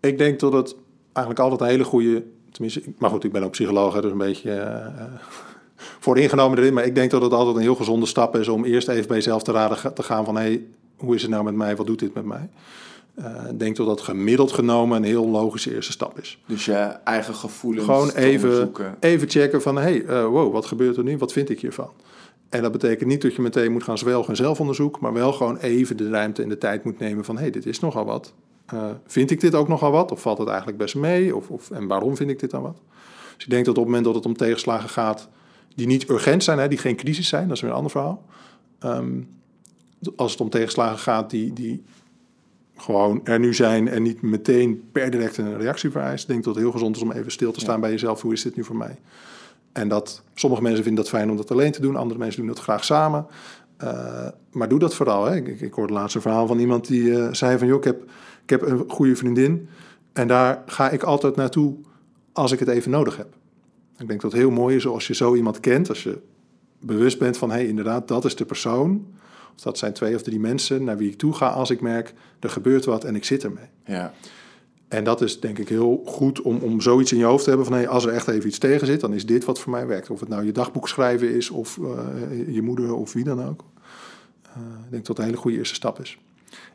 Speaker 3: ik denk dat het eigenlijk altijd een hele goede... Tenminste, maar goed, ik ben ook psycholoog, dus een beetje eh, eh, [laughs] voor ingenomen erin. Maar ik denk dat het altijd een heel gezonde stap is om eerst even bij jezelf te raden te gaan van... hé, hey, hoe is het nou met mij? Wat doet dit met mij? Eh, ik denk dat dat gemiddeld genomen een heel logische eerste stap is.
Speaker 1: Dus je eigen gevoelens
Speaker 3: Gewoon even, even checken van, hé, hey, eh, wow, wat gebeurt er nu? Wat vind ik hiervan? En dat betekent niet dat je meteen moet gaan zwelgen in zelfonderzoek, maar wel gewoon even de ruimte en de tijd moet nemen van, hé, hey, dit is nogal wat. Eh, vind ik dit ook nogal wat? Of valt het eigenlijk best mee? Of, of, en waarom vind ik dit dan wat? Dus ik denk dat op het moment dat het om tegenslagen gaat die niet urgent zijn, hè, die geen crisis zijn, dat is weer een ander verhaal. Ehm, als het om tegenslagen gaat die, die gewoon er nu zijn en niet meteen per direct een reactie vereist. Ik denk dat het heel gezond is om even stil te staan
Speaker 1: Ja.
Speaker 3: bij jezelf. Hoe is dit nu voor mij? En dat sommige mensen vinden dat fijn om dat alleen te doen, andere mensen doen dat graag samen. Eh, maar doe dat vooral. Hè. Ik, ik, ik hoorde laatst een verhaal van iemand die eh, zei van... joh, ik heb, ik heb een goede vriendin en daar ga ik altijd naartoe als ik het even nodig heb. Ik denk dat het heel mooi is als je zo iemand kent, als je bewust bent van... hé, hey, inderdaad, dat is de persoon, of dat zijn twee of drie mensen naar wie ik toe ga als ik merk... er gebeurt wat en ik zit ermee.
Speaker 1: Ja.
Speaker 3: En dat is denk ik heel goed om, om zoiets in je hoofd te hebben van... Hey, als er echt even iets tegen zit, dan is dit wat voor mij werkt. Of het nou je dagboek schrijven is of eh, je moeder of wie dan ook. Eh, ik denk dat het een hele goede eerste stap is.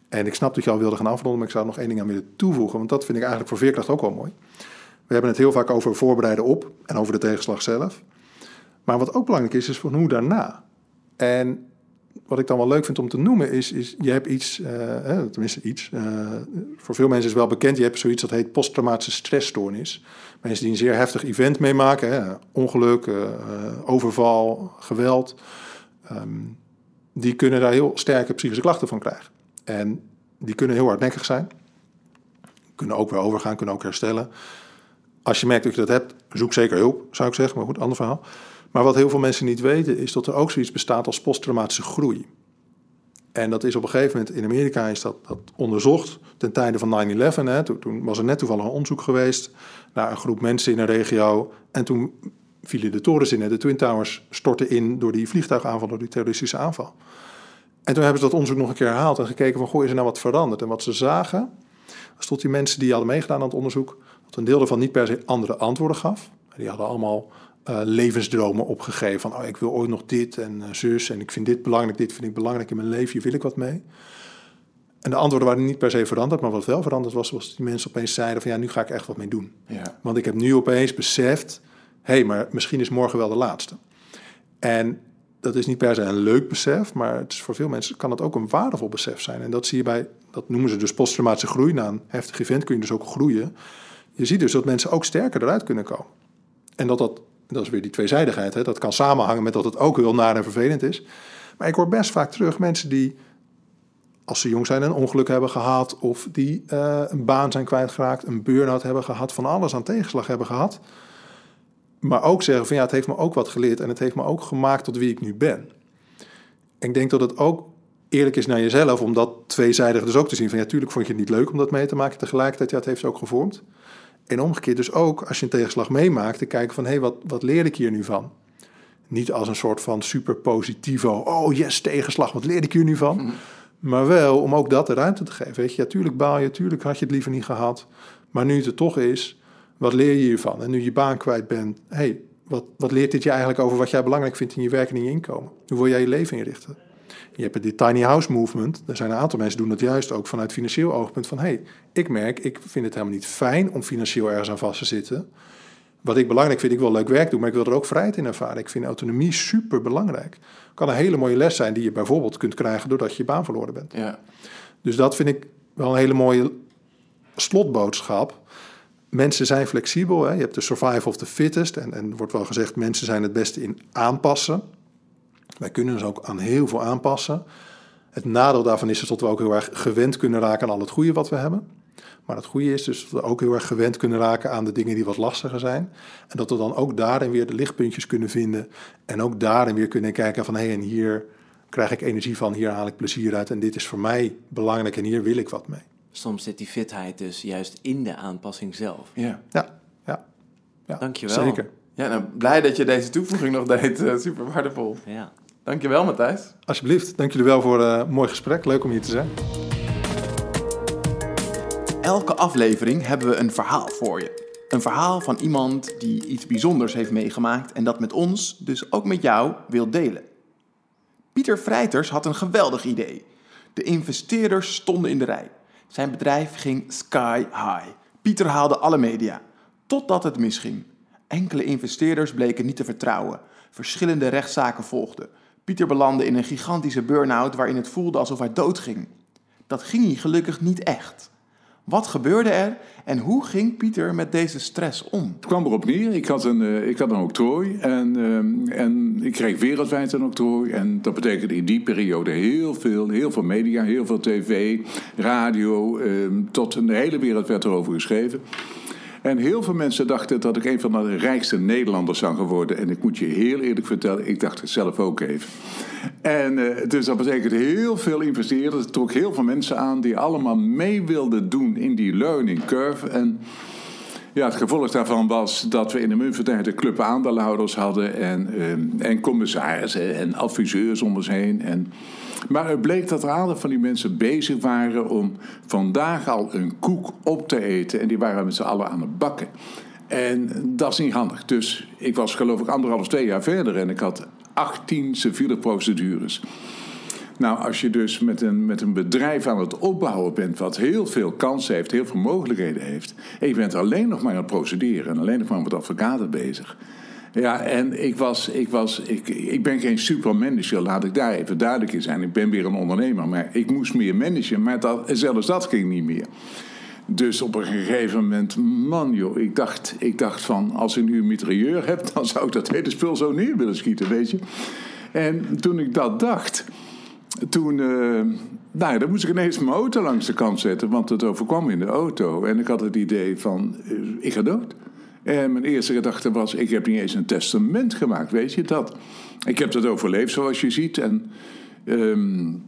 Speaker 3: En ik snap dat je al wilde gaan afronden, maar ik zou er nog één ding aan willen toevoegen. Want dat vind ik eigenlijk voor veerkracht ook wel mooi. We hebben het heel vaak over voorbereiden op en over de tegenslag zelf. Maar wat ook belangrijk is, is van hoe daarna. En wat ik dan wel leuk vind om te noemen is, is je hebt iets, eh, tenminste iets, eh, voor veel mensen is wel bekend, je hebt zoiets dat heet posttraumatische stressstoornis. Mensen die een zeer heftig event meemaken, hè, ongeluk, eh, eh, overval, geweld, ehm, die kunnen daar heel sterke psychische klachten van krijgen. En die kunnen heel hardnekkig zijn, kunnen ook weer overgaan, kunnen ook herstellen. Als je merkt dat je dat hebt, zoek zeker hulp, zou ik zeggen, maar goed, ander verhaal. Maar wat heel veel mensen niet weten, is dat er ook zoiets bestaat als posttraumatische groei. En dat is op een gegeven moment in Amerika is dat, dat onderzocht ten tijde van 9-11. Hè. Toen, was er net toevallig een onderzoek geweest naar een groep mensen in een regio. En toen vielen de torens in de Twin Towers stortten in door die vliegtuigaanval, door die terroristische aanval. En toen hebben ze dat onderzoek nog een keer herhaald en gekeken van, goh, is er nou wat veranderd? En wat ze zagen, was tot die mensen die hadden meegedaan aan het onderzoek, dat een deel ervan niet per se andere antwoorden gaf. Die hadden allemaal uh, levensdromen opgegeven. Van, oh, ik wil ooit nog dit en uh, zus en ik vind dit belangrijk, dit vind ik belangrijk in mijn leven, hier wil ik wat mee. En de antwoorden waren niet per se veranderd, maar wat wel veranderd was, was dat die mensen opeens zeiden van, ja, nu ga ik echt wat mee doen.
Speaker 1: Ja.
Speaker 3: Want ik heb nu opeens beseft, hé, hey, maar misschien is morgen wel de laatste. En dat is niet per se een leuk besef, maar het is voor veel mensen kan het ook een waardevol besef zijn. En dat zie je bij, dat noemen ze dus posttraumatische groei. Na een heftig event kun je dus ook groeien. Je ziet dus dat mensen ook sterker eruit kunnen komen. En dat dat, dat is weer die tweezijdigheid, hè? dat kan samenhangen met dat het ook heel naar en vervelend is. Maar ik hoor best vaak terug mensen die, als ze jong zijn, een ongeluk hebben gehad... of die uh, een baan zijn kwijtgeraakt, een burn-out hebben gehad... van alles aan tegenslag hebben gehad... Maar ook zeggen van ja, het heeft me ook wat geleerd en het heeft me ook gemaakt tot wie ik nu ben. En ik denk dat het ook eerlijk is naar jezelf om dat tweezijdig dus ook te zien. Van ja, tuurlijk vond je het niet leuk om dat mee te maken. Tegelijkertijd, ja, het heeft ook gevormd. En omgekeerd dus ook, als je een tegenslag meemaakt, te kijken van hé, hey, wat, wat leer ik hier nu van? Niet als een soort van super positivo. Oh yes, tegenslag, wat leer ik hier nu van? Maar wel om ook dat de ruimte te geven. Weet je, ja, tuurlijk baal je, tuurlijk had je het liever niet gehad. Maar nu het er toch is, wat leer je hiervan? En nu je baan kwijt bent, hey, wat, wat leert dit je eigenlijk over wat jij belangrijk vindt in je werk en in je inkomen? Hoe wil jij je leven inrichten? Je hebt die tiny house movement. Er zijn een aantal mensen doen dat juist ook vanuit financieel oogpunt. Van hey, ik merk, ik vind het helemaal niet fijn om financieel ergens aan vast te zitten. Wat ik belangrijk vind, ik wil leuk werk doen, maar ik wil er ook vrijheid in ervaren. Ik vind autonomie super belangrijk. Kan een hele mooie les zijn die je bijvoorbeeld kunt krijgen doordat je je baan verloren bent.
Speaker 1: Ja.
Speaker 3: Dus dat vind ik wel een hele mooie slotboodschap. Mensen zijn flexibel. Hè? Je hebt de survival of the fittest. En, en wordt wel gezegd, mensen zijn het beste in aanpassen. Wij kunnen dus ook aan heel veel aanpassen. Het nadeel daarvan is dus dat we ook heel erg gewend kunnen raken aan al het goede wat we hebben. Maar het goede is dus dat we ook heel erg gewend kunnen raken aan de dingen die wat lastiger zijn. En dat we dan ook daarin weer de lichtpuntjes kunnen vinden. En ook daarin weer kunnen kijken van hé, hey, en hier krijg ik energie van, hier haal ik plezier uit. En dit is voor mij belangrijk en hier wil ik wat mee.
Speaker 2: Soms zit die fitheid dus juist in de aanpassing zelf.
Speaker 1: Ja.
Speaker 3: Ja, ja. ja
Speaker 2: Dankjewel.
Speaker 3: Zeker.
Speaker 1: Ja, nou, blij dat je deze toevoeging nog deed. Eh, super waardevol.
Speaker 2: Ja.
Speaker 1: Dankjewel, Matthijs.
Speaker 3: Alsjeblieft, dank jullie wel voor eh, een mooi gesprek. Leuk om hier te zijn.
Speaker 1: Elke aflevering hebben we een verhaal voor je. Een verhaal van iemand die iets bijzonders heeft meegemaakt en dat met ons, dus ook met jou, wil delen. Pieter Vrijters had een geweldig idee. De investeerders stonden in de rij. Zijn bedrijf ging sky high. Pieter haalde alle media. Totdat het misging. Enkele investeerders bleken niet te vertrouwen. Verschillende rechtszaken volgden. Pieter belandde in een gigantische burn-out waarin het voelde alsof hij doodging. Dat ging hij gelukkig niet echt. Wat gebeurde er en hoe ging Pieter met deze stress om?
Speaker 4: Het kwam erop neer. Ik had een, uh, ik had een octrooi en, uh, en ik kreeg wereldwijd een octrooi. En dat betekende in die periode heel veel, heel veel media, heel veel tv, radio. Uh, tot de hele wereld werd erover geschreven. En heel veel mensen dachten dat ik een van de rijkste Nederlanders zou geworden. En ik moet je heel eerlijk vertellen, ik dacht het zelf ook even. En uh, dus dat betekent heel veel investeerders. Het trok heel veel mensen aan die allemaal mee wilden doen in die learning curve. En ja, het gevolg daarvan was dat we in de Muntvertijd een club aandeelhouders hadden. En, uh, en commissarissen en adviseurs om ons heen. En, maar het bleek dat een aantal van die mensen bezig waren om vandaag al een koek op te eten. En die waren met z'n allen aan het bakken. En dat is niet handig. Dus ik was geloof ik anderhalf, twee jaar verder en ik had 18 civiele procedures. Nou, als je dus met een, met een bedrijf aan het opbouwen bent, wat heel veel kansen heeft, heel veel mogelijkheden heeft, en je bent alleen nog maar aan het procederen en alleen nog maar met advocaten bezig. Ja, en ik, was, ik, was, ik, ik ben geen supermanager, laat ik daar even duidelijk in zijn. Ik ben weer een ondernemer, maar ik moest meer managen, maar dat, zelfs dat ging niet meer. Dus op een gegeven moment, man joh, ik dacht, ik dacht van als ik nu een mitrailleur heb, dan zou ik dat hele spul zo neer willen schieten, weet je. En toen ik dat dacht, toen, uh, nou, dan moest ik ineens mijn auto langs de kant zetten, want het overkwam in de auto. En ik had het idee van, uh, ik ga dood. En mijn eerste gedachte was, ik heb niet eens een testament gemaakt, weet je dat? Ik heb dat overleefd, zoals je ziet. En um,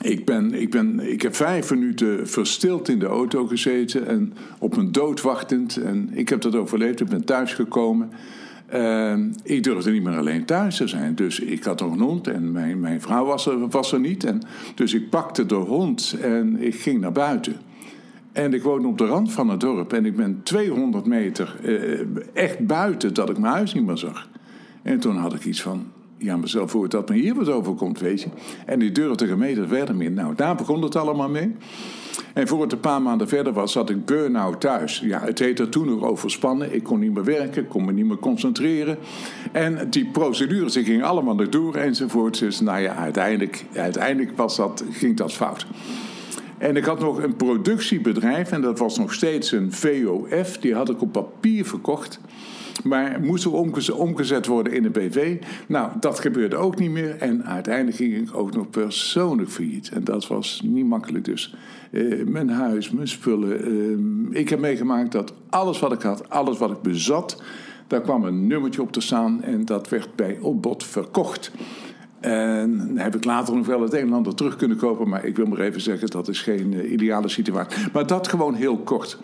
Speaker 4: ik, ben, ik, ben, ik heb vijf minuten verstild in de auto gezeten en op mijn dood wachtend. En ik heb dat overleefd, ik ben thuisgekomen. Uh, ik durfde niet meer alleen thuis te zijn. Dus ik had een hond en mijn, mijn vrouw was er, was er niet. En, dus ik pakte de hond en ik ging naar buiten. En ik woon op de rand van het dorp en ik ben 200 meter uh, echt buiten dat ik mijn huis niet meer zag. En toen had ik iets van, ja, mezelf voor dat me hier wat overkomt, weet je. En die durfde een meter verder meer. Nou, daar begon het allemaal mee. En voor het een paar maanden verder was, zat ik burn-out thuis. Ja, het heette toen nog overspannen. Ik kon niet meer werken, kon me niet meer concentreren. En die procedures die gingen allemaal erdoor enzovoort. Dus nou ja, uiteindelijk, uiteindelijk was dat, ging dat fout. En ik had nog een productiebedrijf en dat was nog steeds een VOF. Die had ik op papier verkocht. Maar moest er omgezet worden in een BV? Nou, dat gebeurde ook niet meer. En uiteindelijk ging ik ook nog persoonlijk failliet. En dat was niet makkelijk dus. Uh, mijn huis, mijn spullen. Uh, ik heb meegemaakt dat alles wat ik had, alles wat ik bezat... daar kwam een nummertje op te staan en dat werd bij opbod verkocht. En heb ik later nog wel het een en ander terug kunnen kopen. Maar ik wil maar even zeggen, dat is geen uh, ideale situatie. Maar dat gewoon heel kort.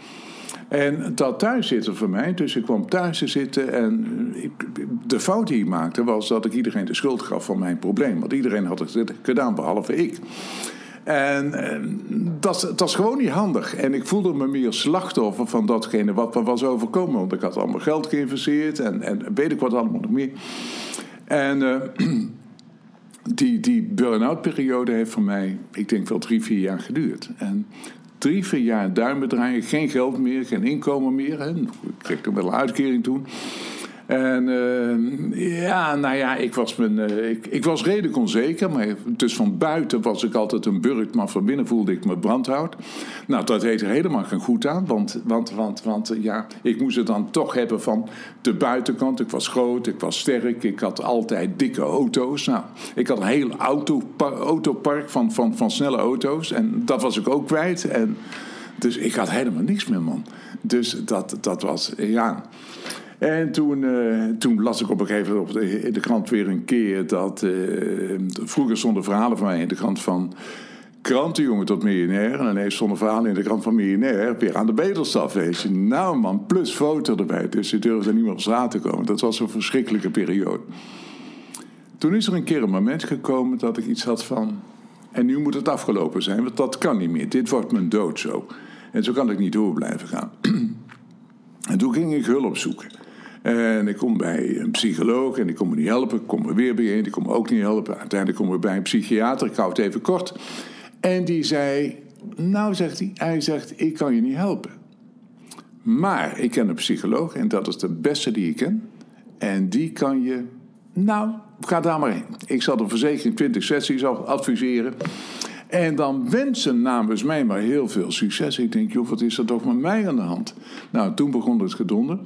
Speaker 4: En dat thuis zitten voor mij, dus ik kwam thuis te zitten en ik, de fout die ik maakte was dat ik iedereen de schuld gaf van mijn probleem. Want iedereen had het gedaan, behalve ik. En, en dat, dat is gewoon niet handig. En ik voelde me meer slachtoffer van datgene wat me was overkomen. Want ik had allemaal geld geïnvesteerd en, en weet ik wat allemaal nog meer. En [clears throat] die, die burn-out periode heeft voor mij, ik denk wel drie, vier jaar geduurd. En drie, vier jaar duimen draaien, geen geld meer, geen inkomen meer. Hè. Ik kreeg toen wel een uitkering toen. En uh, ja, nou ja, ik was, mijn, uh, ik, ik, was redelijk onzeker. Maar dus van buiten was ik altijd een burk, maar van binnen voelde ik me brandhout. Nou, dat deed er helemaal geen goed aan. Want, want, want, want uh, ja, ik moest het dan toch hebben van de buitenkant. Ik was groot, ik was sterk, ik had altijd dikke auto's. Nou, ik had een heel auto, autopark van, van, van snelle auto's. En dat was ik ook kwijt. En, dus ik had helemaal niks meer, man. Dus dat, dat was, ja... En toen, uh, toen las ik op een gegeven moment in de krant weer een keer dat. Uh, vroeger stonden verhalen van mij in de krant van. Krantenjongen tot miljonair. En ineens stonden verhalen in de krant van miljonair. Weer aan de bedelstaf, weet je. Nou man, plus foto erbij. Dus je durfde niet meer op straat te komen. Dat was een verschrikkelijke periode. Toen is er een keer een moment gekomen dat ik iets had van. En nu moet het afgelopen zijn, want dat kan niet meer. Dit wordt mijn dood zo. En zo kan ik niet door blijven gaan. [clears throat] en toen ging ik hulp zoeken. En ik kom bij een psycholoog en die kon me niet helpen. Ik kom er weer bij een, die kon me ook niet helpen. Uiteindelijk kom ik bij een psychiater, ik hou het even kort. En die zei, nou zegt hij, hij zegt, ik kan je niet helpen. Maar ik ken een psycholoog en dat is de beste die ik ken. En die kan je, nou, ga daar maar heen. Ik zal de verzekering 20 sessies adviseren. En dan wensen namens mij maar heel veel succes. Ik denk, joh, wat is er toch met mij aan de hand? Nou, toen begon het gedonder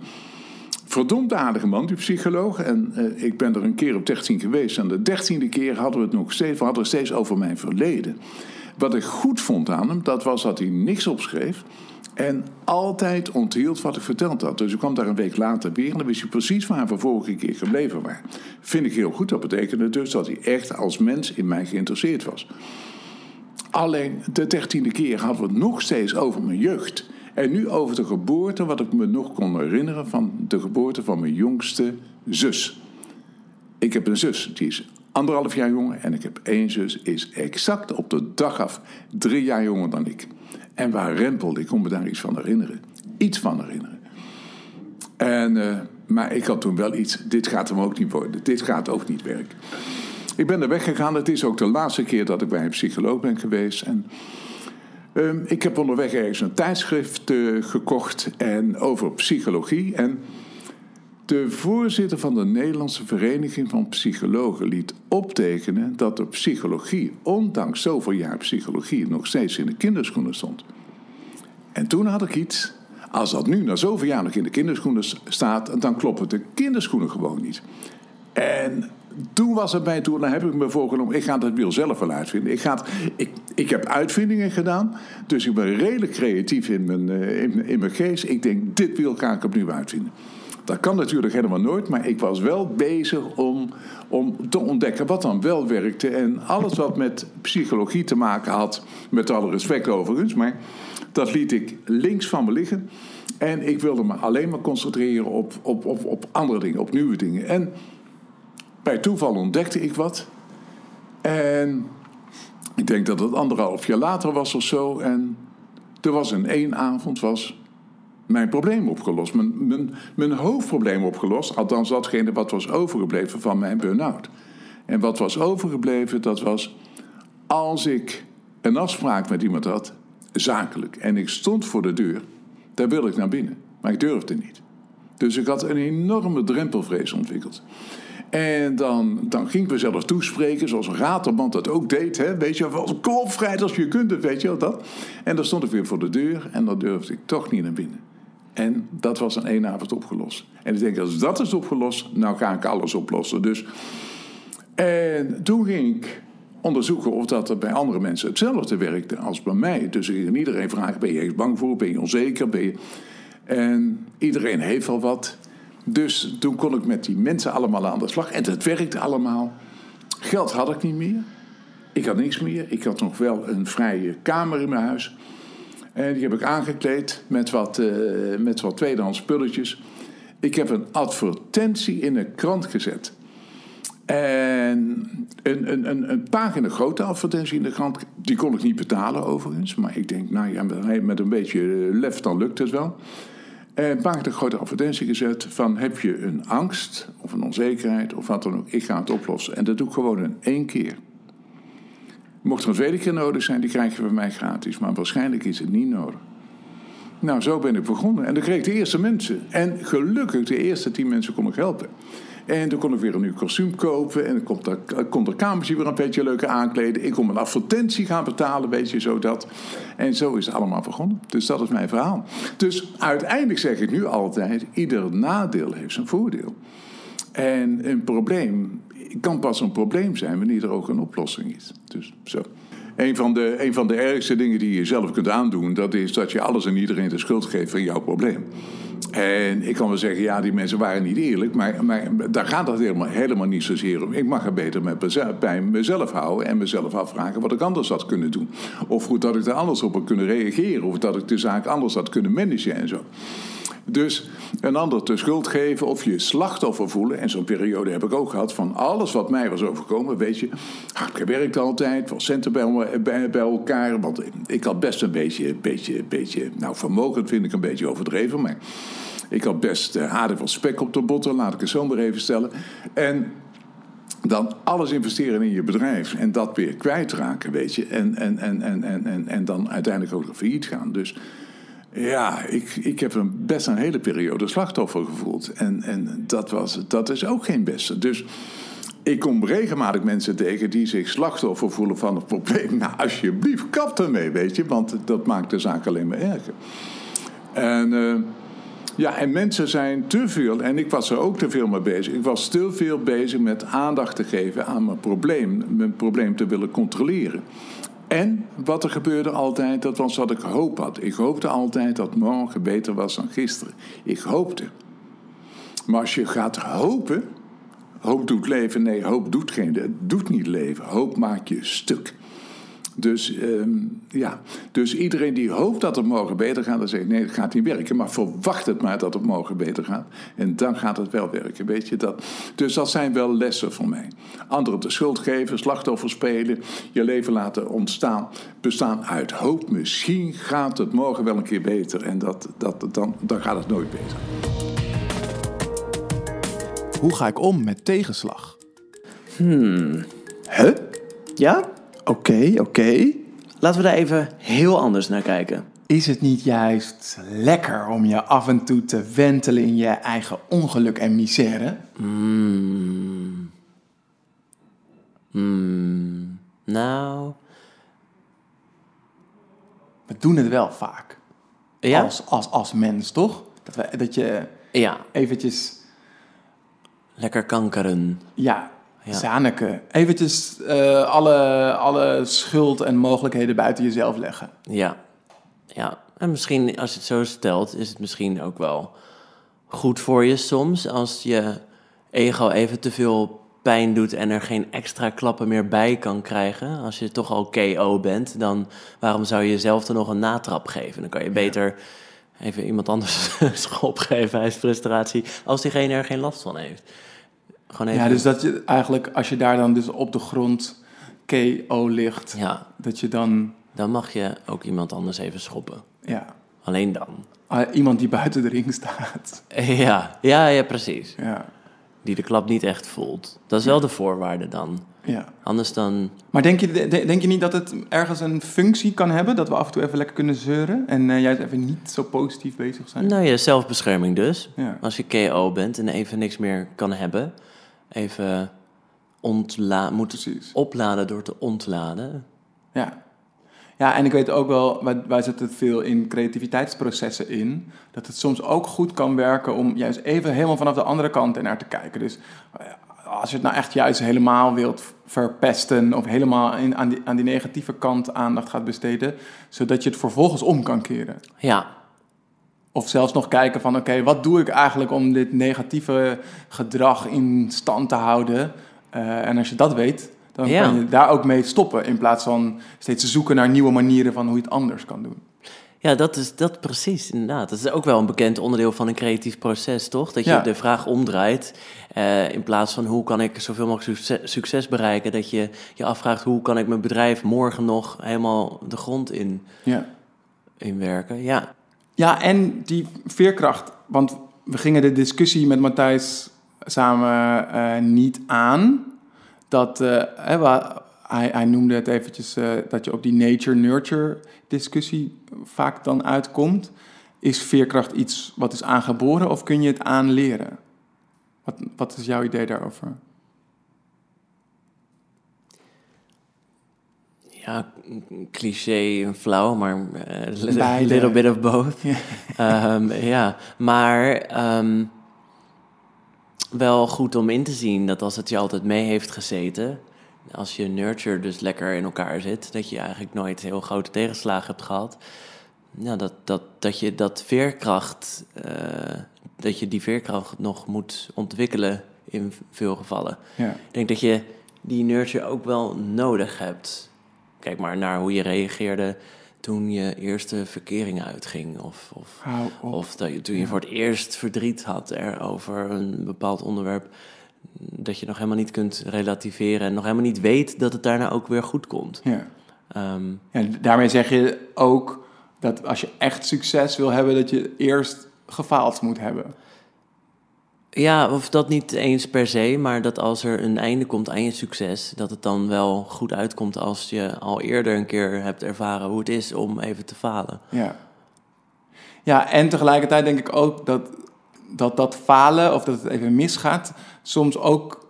Speaker 4: verdomd aardige man, die psycholoog. En uh, ik ben er een keer op 13 geweest. En de dertiende keer hadden we het nog steeds, we hadden steeds over mijn verleden. Wat ik goed vond aan hem, dat was dat hij niks opschreef. En altijd onthield wat ik verteld had. Dus ik kwam daar een week later weer en dan wist hij precies waar we vorige keer gebleven waren. Vind ik heel goed. Dat betekende dus dat hij echt als mens in mij geïnteresseerd was. Alleen de dertiende keer hadden we het nog steeds over mijn jeugd. En nu over de geboorte, wat ik me nog kon herinneren van de geboorte van mijn jongste zus. Ik heb een zus, die is anderhalf jaar jonger. En ik heb één zus, is exact op de dag af drie jaar jonger dan ik. En waar rempelde, ik kon me daar iets van herinneren. Iets van herinneren. En, uh, maar ik had toen wel iets, dit gaat hem ook niet worden. Dit gaat ook niet werken. Ik ben er weggegaan. Het is ook de laatste keer dat ik bij een psycholoog ben geweest. En Um, ik heb onderweg ergens een tijdschrift uh, gekocht en over psychologie. En de voorzitter van de Nederlandse Vereniging van Psychologen liet optekenen dat de psychologie, ondanks zoveel jaar psychologie, nog steeds in de kinderschoenen stond. En toen had ik iets. Als dat nu na zoveel jaar nog in de kinderschoenen staat, dan kloppen de kinderschoenen gewoon niet. En toen was het mij toen, dan heb ik me voorgenomen, ik ga dat wiel zelf wel uitvinden. Ik, ga ik, ik heb uitvindingen gedaan, dus ik ben redelijk creatief in mijn, eh, in, mijn geest. Ik denk, dit wiel ga ik opnieuw uitvinden. Dat kan natuurlijk helemaal nooit, maar ik was wel bezig om, om te ontdekken wat dan wel werkte. En alles wat met psychologie te maken had, met alle respect overigens, maar dat liet ik links van me liggen. En ik wilde me alleen maar concentreren op, op, op, op andere dingen, op nieuwe dingen. En bij toeval ontdekte ik wat. En ik denk dat het anderhalf jaar later was of zo. En er was in één avond was mijn probleem opgelost. Mijn, mijn, mijn hoofdprobleem opgelost. Althans, datgene wat was overgebleven van mijn burn-out. En wat was overgebleven, dat was als ik een afspraak met iemand had, zakelijk, en ik stond voor de deur, daar wilde ik naar binnen. Maar ik durfde niet. Dus ik had een enorme drempelvrees ontwikkeld. En dan, dan ging ik mezelf toespreken, zoals een raterband dat ook deed. Hè? Weet je, wel, kom als je kunt, weet je wel dat. En dan stond ik weer voor de deur en dan durfde ik toch niet naar binnen. En dat was in één avond opgelost. En ik denk, als dat is opgelost, nou ga ik alles oplossen. Dus, en toen ging ik onderzoeken of dat er bij andere mensen hetzelfde werkte als bij mij. Dus ik ging iedereen vragen, ben je bang voor, ben je onzeker? Ben je... En iedereen heeft al wat. Dus toen kon ik met die mensen allemaal aan de slag. En het werkte allemaal. Geld had ik niet meer. Ik had niks meer. Ik had nog wel een vrije kamer in mijn huis. En die heb ik aangekleed met wat, uh, met wat tweedehands spulletjes. Ik heb een advertentie in een krant gezet. En een, een, een, een pagina grote advertentie in de krant, die kon ik niet betalen overigens. Maar ik denk, nou ja, met een beetje lef dan lukt het wel. En een pagina grote advertentie gezet van heb je een angst of een onzekerheid of wat dan ook. Ik ga het oplossen. En dat doe ik gewoon in één keer. Mocht er een tweede keer nodig zijn, die krijg je bij mij gratis. Maar waarschijnlijk is het niet nodig. Nou, zo ben ik begonnen. En dan kreeg ik de eerste mensen. En gelukkig, de eerste tien mensen kon ik helpen. En toen kon ik weer een nieuw kostuum kopen. En dan kon de, kamertje weer een beetje leuker aankleden. Ik kon mijn advertentie gaan betalen, weet je, zo dat. En zo is het allemaal begonnen. Dus dat is mijn verhaal. Dus uiteindelijk zeg ik nu altijd, ieder nadeel heeft zijn voordeel. En een probleem kan pas een probleem zijn wanneer er ook een oplossing is. Dus zo. Een van, de, een van de ergste dingen die je zelf kunt aandoen, dat is dat je alles en iedereen de schuld geeft van jouw probleem. En ik kan wel zeggen, ja, die mensen waren niet eerlijk, maar, maar daar gaat het helemaal, helemaal niet zozeer om. Ik mag er beter met bij mezelf houden en mezelf afvragen wat ik anders had kunnen doen. Of hoe dat ik er anders op had kunnen reageren, of dat ik de zaak anders had kunnen managen en zo. Dus een ander de schuld geven of je slachtoffer voelen. En zo'n periode heb ik ook gehad van alles wat mij was overkomen. Weet je, hard gewerkt altijd, wel centen bij, bij, elkaar. Want ik had best een beetje, beetje, beetje, nou vermogen vind ik een beetje overdreven. Maar ik had best uh, aardig van spek op de botten, laat ik het zo maar even stellen. En dan alles investeren in je bedrijf en dat weer kwijtraken, weet je. En, en, en, en, en, en, en dan uiteindelijk ook failliet gaan. Dus ja, ik, ik heb een, best een hele periode slachtoffer gevoeld. En, en dat, was, dat is ook geen beste. Dus ik kom regelmatig mensen tegen die zich slachtoffer voelen van het probleem. [laughs] Nou, alsjeblieft, kap ermee, weet je, want dat maakt de zaak alleen maar erger. En, uh, ja, en mensen zijn te veel, en ik was er ook te veel mee bezig. Ik was te veel bezig met aandacht te geven aan mijn probleem, mijn probleem te willen controleren. En wat er gebeurde altijd, dat was wat ik hoop had. Ik hoopte altijd dat morgen beter was dan gisteren. Ik hoopte. Maar als je gaat hopen, hoop doet leven. Nee, hoop doet geen, doet niet leven. Hoop maakt je stuk. Dus, ehm, ja. dus iedereen die hoopt dat het morgen beter gaat, dan zegt nee, het gaat niet werken. Maar verwacht het maar dat het morgen beter gaat. En dan gaat het wel werken. Weet je dat? Dus dat zijn wel lessen voor mij. Anderen de schuld geven, slachtoffer spelen, je leven laten ontstaan, bestaan uit hoop. Misschien gaat het morgen wel een keer beter. En dat, dat, dan, dan gaat het nooit beter.
Speaker 1: Hoe ga ik om met tegenslag?
Speaker 2: Hmm.
Speaker 1: Huh?
Speaker 2: Ja?
Speaker 1: Oké, oké.
Speaker 2: Laten we daar even heel anders naar kijken.
Speaker 1: Is het niet juist lekker om je af en toe te wentelen in je eigen ongeluk en misère?
Speaker 2: Mm. Mm. Nou.
Speaker 1: We doen het wel vaak.
Speaker 2: Ja?
Speaker 1: Als, als, als mens, toch? Dat, we, dat je
Speaker 2: Ja.
Speaker 1: eventjes,
Speaker 2: Lekker kankeren.
Speaker 1: ja,
Speaker 2: Ja.
Speaker 1: Zaneke. Eventjes eh, alle, alle schuld en mogelijkheden buiten jezelf leggen.
Speaker 2: Ja. Ja. En misschien, als je het zo stelt, is het misschien ook wel goed voor je soms. Als je ego even te veel pijn doet en er geen extra klappen meer bij kan krijgen. Als je toch al KO bent, dan waarom zou je jezelf dan nog een natrap geven? Dan kan je beter even iemand anders [laughs] schop geven uit frustratie, als diegene er geen last van heeft. Gewoon even,
Speaker 1: Ja, dus dat je eigenlijk, als je daar dan dus op de grond KO ligt,
Speaker 2: ja,
Speaker 1: dat je dan,
Speaker 2: dan mag je ook iemand anders even schoppen.
Speaker 1: ja,
Speaker 2: Alleen dan.
Speaker 1: ah, iemand die buiten de ring staat. [laughs]
Speaker 2: Ja, ja, ja, precies.
Speaker 1: Ja,
Speaker 2: Die de klap niet echt voelt. Dat is wel de voorwaarde dan.
Speaker 1: ja.
Speaker 2: Anders dan...
Speaker 1: Maar denk je, de- denk je niet dat het ergens een functie kan hebben? Dat we af en toe even lekker kunnen zeuren en eh, juist even niet zo positief bezig zijn?
Speaker 2: Nou ja, zelfbescherming dus.
Speaker 1: Ja.
Speaker 2: Als je KO bent en even niks meer kan hebben. Even ontla moeten
Speaker 1: Precies.
Speaker 2: opladen door te ontladen.
Speaker 1: Ja. Ja, en ik weet ook wel, wij, wij zetten veel in creativiteitsprocessen in, dat het soms ook goed kan werken om juist even helemaal vanaf de andere kant ernaar te kijken. Dus eh, als je het nou echt juist helemaal wilt verpesten of helemaal in, aan, die, aan die negatieve kant aandacht gaat besteden, zodat je het vervolgens om kan keren.
Speaker 2: Ja,
Speaker 1: Of zelfs nog kijken van, oké, wat doe ik eigenlijk om dit negatieve gedrag in stand te houden? Eh, en als je dat weet, dan
Speaker 2: Ja.
Speaker 1: kan je daar ook mee stoppen. In plaats van steeds te zoeken naar nieuwe manieren van hoe je het anders kan doen.
Speaker 2: Ja, dat is dat precies, inderdaad. Dat is ook wel een bekend onderdeel van een creatief proces, toch? Dat je
Speaker 1: Ja.
Speaker 2: de vraag omdraait. eh, in plaats van hoe kan ik zoveel mogelijk succes, succes bereiken, dat je je afvraagt hoe kan ik mijn bedrijf morgen nog helemaal de grond in,
Speaker 1: Ja.
Speaker 2: in werken. Ja,
Speaker 1: Ja, en die veerkracht. Want we gingen de discussie met Matthijs samen eh, niet aan. Dat, eh, hij noemde het eventjes eh, dat je op die nature-nurture discussie vaak dan uitkomt. Is veerkracht iets wat is aangeboren of kun je het aanleren? Wat, wat is jouw idee daarover?
Speaker 2: Ja een cliché en flauw, maar eh, a [laughs] little bit of both.
Speaker 1: Ja.
Speaker 2: Ehm, ja, maar ehm, wel goed om in te zien dat als het je altijd mee heeft gezeten, als je nurture dus lekker in elkaar zit, dat je eigenlijk nooit heel grote tegenslagen hebt gehad. Ja, dat, dat, dat je dat veerkracht, eh, dat je die veerkracht nog moet ontwikkelen in veel gevallen.
Speaker 1: Ja.
Speaker 2: Ik denk dat je die nurture ook wel nodig hebt. Kijk maar naar hoe je reageerde toen je eerste verkering uitging. Of, of, of dat je, toen je voor het eerst verdriet had er over een bepaald onderwerp. Dat je nog helemaal niet kunt relativeren en nog helemaal niet weet dat het daarna ook weer goed komt.
Speaker 1: Ja.
Speaker 2: Ehm,
Speaker 1: Ja, daarmee zeg je ook dat als je echt succes wil hebben, dat je eerst gefaald moet hebben.
Speaker 2: Ja, of dat niet eens per se, maar dat als er een einde komt aan je succes, dat het dan wel goed uitkomt als je al eerder een keer hebt ervaren hoe het is om even te falen.
Speaker 1: Ja. Ja, en tegelijkertijd denk ik ook dat dat, dat falen of dat het even misgaat, soms ook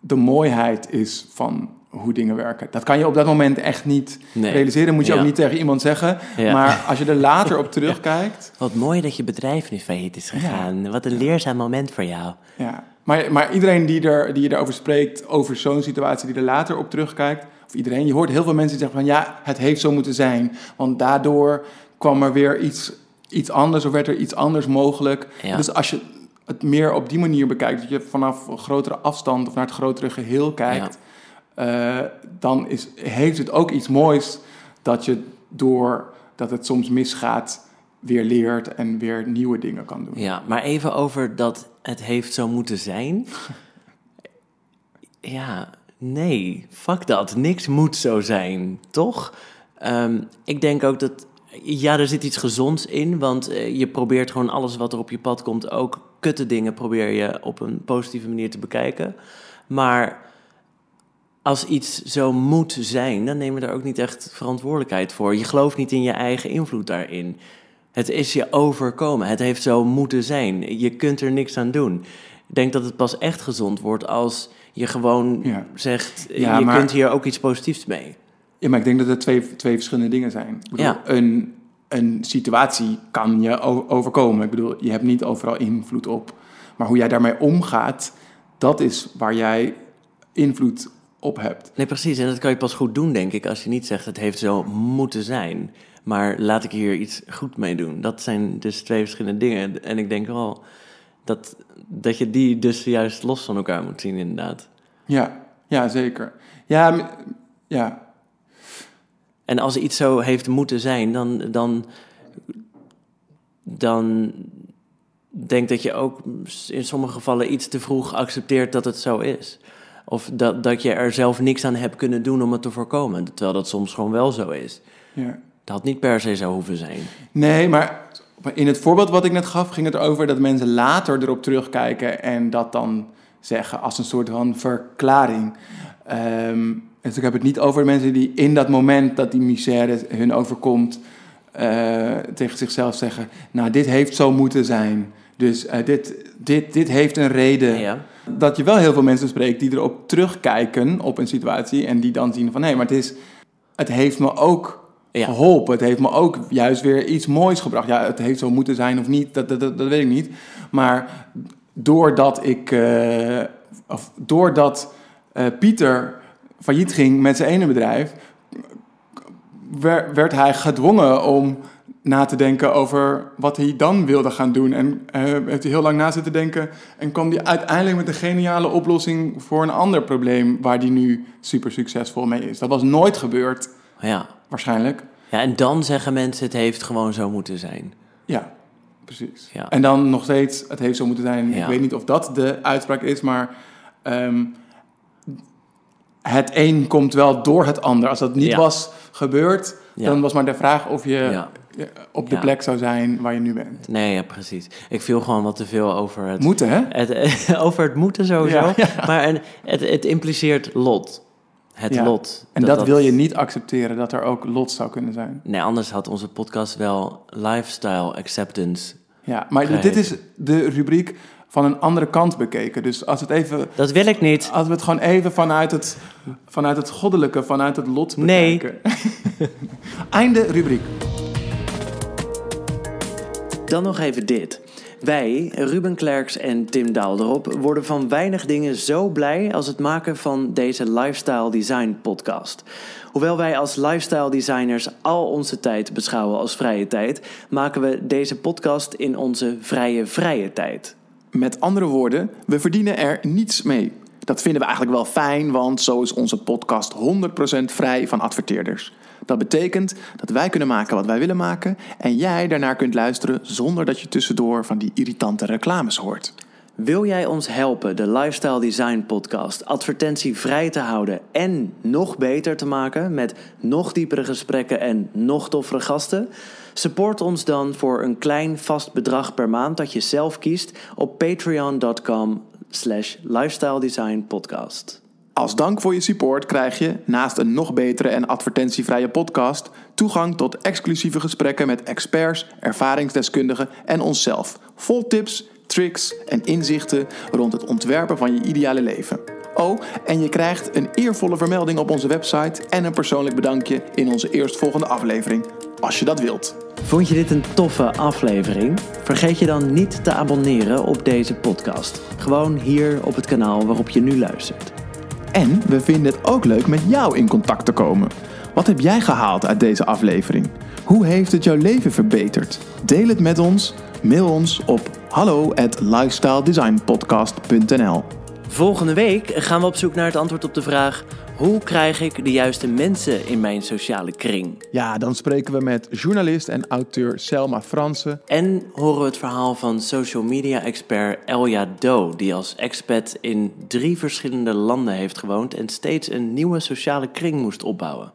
Speaker 1: de mooiheid is van hoe dingen werken. Dat kan je op dat moment echt niet
Speaker 2: Nee.
Speaker 1: realiseren. Moet je
Speaker 2: Ja.
Speaker 1: ook niet tegen iemand zeggen.
Speaker 2: Ja.
Speaker 1: Maar als je er later op [laughs] terugkijkt.
Speaker 2: Wat mooi dat je bedrijf nu failliet is gegaan. Wat een leerzaam moment voor jou.
Speaker 1: Ja. Maar, maar iedereen die, er, die erover spreekt, over zo'n situatie, die er later op terugkijkt. Of iedereen, je hoort heel veel mensen die zeggen van ja, het heeft zo moeten zijn. Want daardoor kwam er weer iets, iets anders of werd er iets anders mogelijk. Dus als je het meer op die manier bekijkt, dat je vanaf een grotere afstand of naar het grotere geheel kijkt, eh, dan is, heeft het ook iets moois dat je door dat het soms misgaat, weer leert en weer nieuwe dingen kan doen.
Speaker 2: Ja, maar even over dat het heeft zo moeten zijn. [laughs] Ja, nee, fuck dat. Niks moet zo zijn, toch? Ehm, ik denk ook dat, ja, er zit iets gezonds in, want eh, je probeert gewoon alles wat er op je pad komt, ook kutte dingen probeer je op een positieve manier te bekijken. Maar als iets zo moet zijn, dan neem je daar ook niet echt verantwoordelijkheid voor. Je gelooft niet in je eigen invloed daarin. Het is je overkomen. Het heeft zo moeten zijn. Je kunt er niks aan doen. Ik denk dat het pas echt gezond wordt als je gewoon
Speaker 1: Ja.
Speaker 2: zegt...
Speaker 1: Ja,
Speaker 2: je
Speaker 1: maar-
Speaker 2: kunt hier ook iets positiefs mee.
Speaker 1: Ja, maar ik denk dat het twee, twee verschillende dingen zijn. Ik bedoel,
Speaker 2: Ja.
Speaker 1: een, een situatie kan je overkomen. Ik bedoel, je hebt niet overal invloed op. Maar hoe jij daarmee omgaat, dat is waar jij invloed op hebt.
Speaker 2: Nee, precies. En dat kan je pas goed doen, denk ik, als je niet zegt het heeft zo moeten zijn. Maar laat ik hier iets goed mee doen. Dat zijn dus twee verschillende dingen. En ik denk wel dat, dat je die dus juist los van elkaar moet zien, inderdaad.
Speaker 1: Ja, ja zeker. Ja, ja,
Speaker 2: En als iets zo heeft moeten zijn, dan, dan, dan denk dat je ook in sommige gevallen iets te vroeg accepteert dat het zo is. Of dat, dat je er zelf niks aan hebt kunnen doen om het te voorkomen. Terwijl dat soms gewoon wel zo is.
Speaker 1: ja.
Speaker 2: Dat had niet per se zo hoeven zijn.
Speaker 1: Nee, maar in het voorbeeld wat ik net gaf, ging het erover dat mensen later erop terugkijken en dat dan zeggen als een soort van verklaring. Ehm, dus ik heb het niet over mensen die in dat moment dat die misère hun overkomt, eh, tegen zichzelf zeggen: Nou, dit heeft zo moeten zijn. Dus eh, dit, dit, dit heeft een reden.
Speaker 2: Ja.
Speaker 1: Dat je wel heel veel mensen spreekt die erop terugkijken op een situatie en die dan zien van hé, maar het, is, het heeft me ook
Speaker 2: Ja.
Speaker 1: geholpen. Het heeft me ook juist weer iets moois gebracht. Ja, het heeft zo moeten zijn of niet, dat, dat, dat, dat weet ik niet. Maar doordat ik, eh, of doordat eh, Pieter failliet ging met zijn ene bedrijf, wer- werd hij gedwongen om na te denken over wat hij dan wilde gaan doen. En eh, heeft hij heel lang na zitten denken en kwam hij uiteindelijk met een geniale oplossing voor een ander probleem waar hij nu super succesvol mee is. Dat was nooit gebeurd
Speaker 2: Ja.
Speaker 1: waarschijnlijk.
Speaker 2: Ja, en dan zeggen mensen het heeft gewoon zo moeten zijn.
Speaker 1: Ja, precies.
Speaker 2: Ja.
Speaker 1: En dan nog steeds, het heeft zo moeten zijn. Ik weet niet of dat de uitspraak is, maar ehm, het een komt wel door het ander. Als dat niet
Speaker 2: Ja.
Speaker 1: was gebeurd, dan was maar de vraag of je
Speaker 2: Ja.
Speaker 1: Op de
Speaker 2: Ja.
Speaker 1: plek zou zijn waar je nu bent.
Speaker 2: Nee, ja, precies. Ik viel gewoon wat te veel over het...
Speaker 1: Moeten, hè?
Speaker 2: Het, [laughs] over het moeten sowieso.
Speaker 1: Ja, ja.
Speaker 2: Maar en, het, het impliceert lot. Het lot.
Speaker 1: En dat, wil je niet accepteren, dat er ook lot zou kunnen zijn.
Speaker 2: Nee, anders had onze podcast wel lifestyle acceptance.
Speaker 1: Ja, maar dit is de rubriek van een andere kant bekeken. Dus als, het even,
Speaker 2: Dat wil ik niet.
Speaker 1: als we het gewoon even vanuit het, vanuit het goddelijke, vanuit het lot
Speaker 2: Nee.
Speaker 1: bekijken. [laughs] Einde rubriek.
Speaker 2: Dan nog even dit. Wij, Ruben Klerks en Tim Daalderop, worden van weinig dingen zo blij als het maken van deze Lifestyle Design podcast. Hoewel wij als lifestyle designers al onze tijd beschouwen als vrije tijd, maken we deze podcast in onze vrije vrije tijd.
Speaker 1: Met andere woorden, we verdienen er niets mee. Dat vinden we eigenlijk wel fijn, want zo is onze podcast 100% vrij van adverteerders. Dat betekent dat wij kunnen maken wat wij willen maken en jij daarnaar kunt luisteren zonder dat je tussendoor van die irritante reclames hoort.
Speaker 2: Wil jij ons helpen de Lifestyle Design Podcast advertentievrij te houden en nog beter te maken met nog diepere gesprekken en nog toffere gasten? Support ons dan voor een klein vast bedrag per maand dat je zelf kiest op patreon.com slash lifestyle design podcast.
Speaker 1: Als dank voor je support krijg je, naast een nog betere en advertentievrije podcast, toegang tot exclusieve gesprekken met experts, ervaringsdeskundigen en onszelf. Vol tips, tricks en inzichten rond het ontwerpen van je ideale leven. Oh, en je krijgt een eervolle vermelding op onze website en een persoonlijk bedankje in onze eerstvolgende aflevering, als je dat wilt.
Speaker 2: Vond je dit een toffe aflevering? Vergeet je dan niet te abonneren op deze podcast. Gewoon hier op het kanaal waarop je nu luistert.
Speaker 1: En we vinden het ook leuk met jou in contact te komen. Wat heb jij gehaald uit deze aflevering? Hoe heeft het jouw leven verbeterd? Deel het met ons. Mail ons op hallo at
Speaker 2: Volgende week gaan we op zoek naar het antwoord op de vraag: hoe krijg ik de juiste mensen in mijn sociale kring?
Speaker 1: Ja, dan spreken we met journalist en auteur Selma Fransen.
Speaker 2: En horen we het verhaal van social media expert Elja Do, die als expat in drie verschillende landen heeft gewoond en steeds een nieuwe sociale kring moest opbouwen.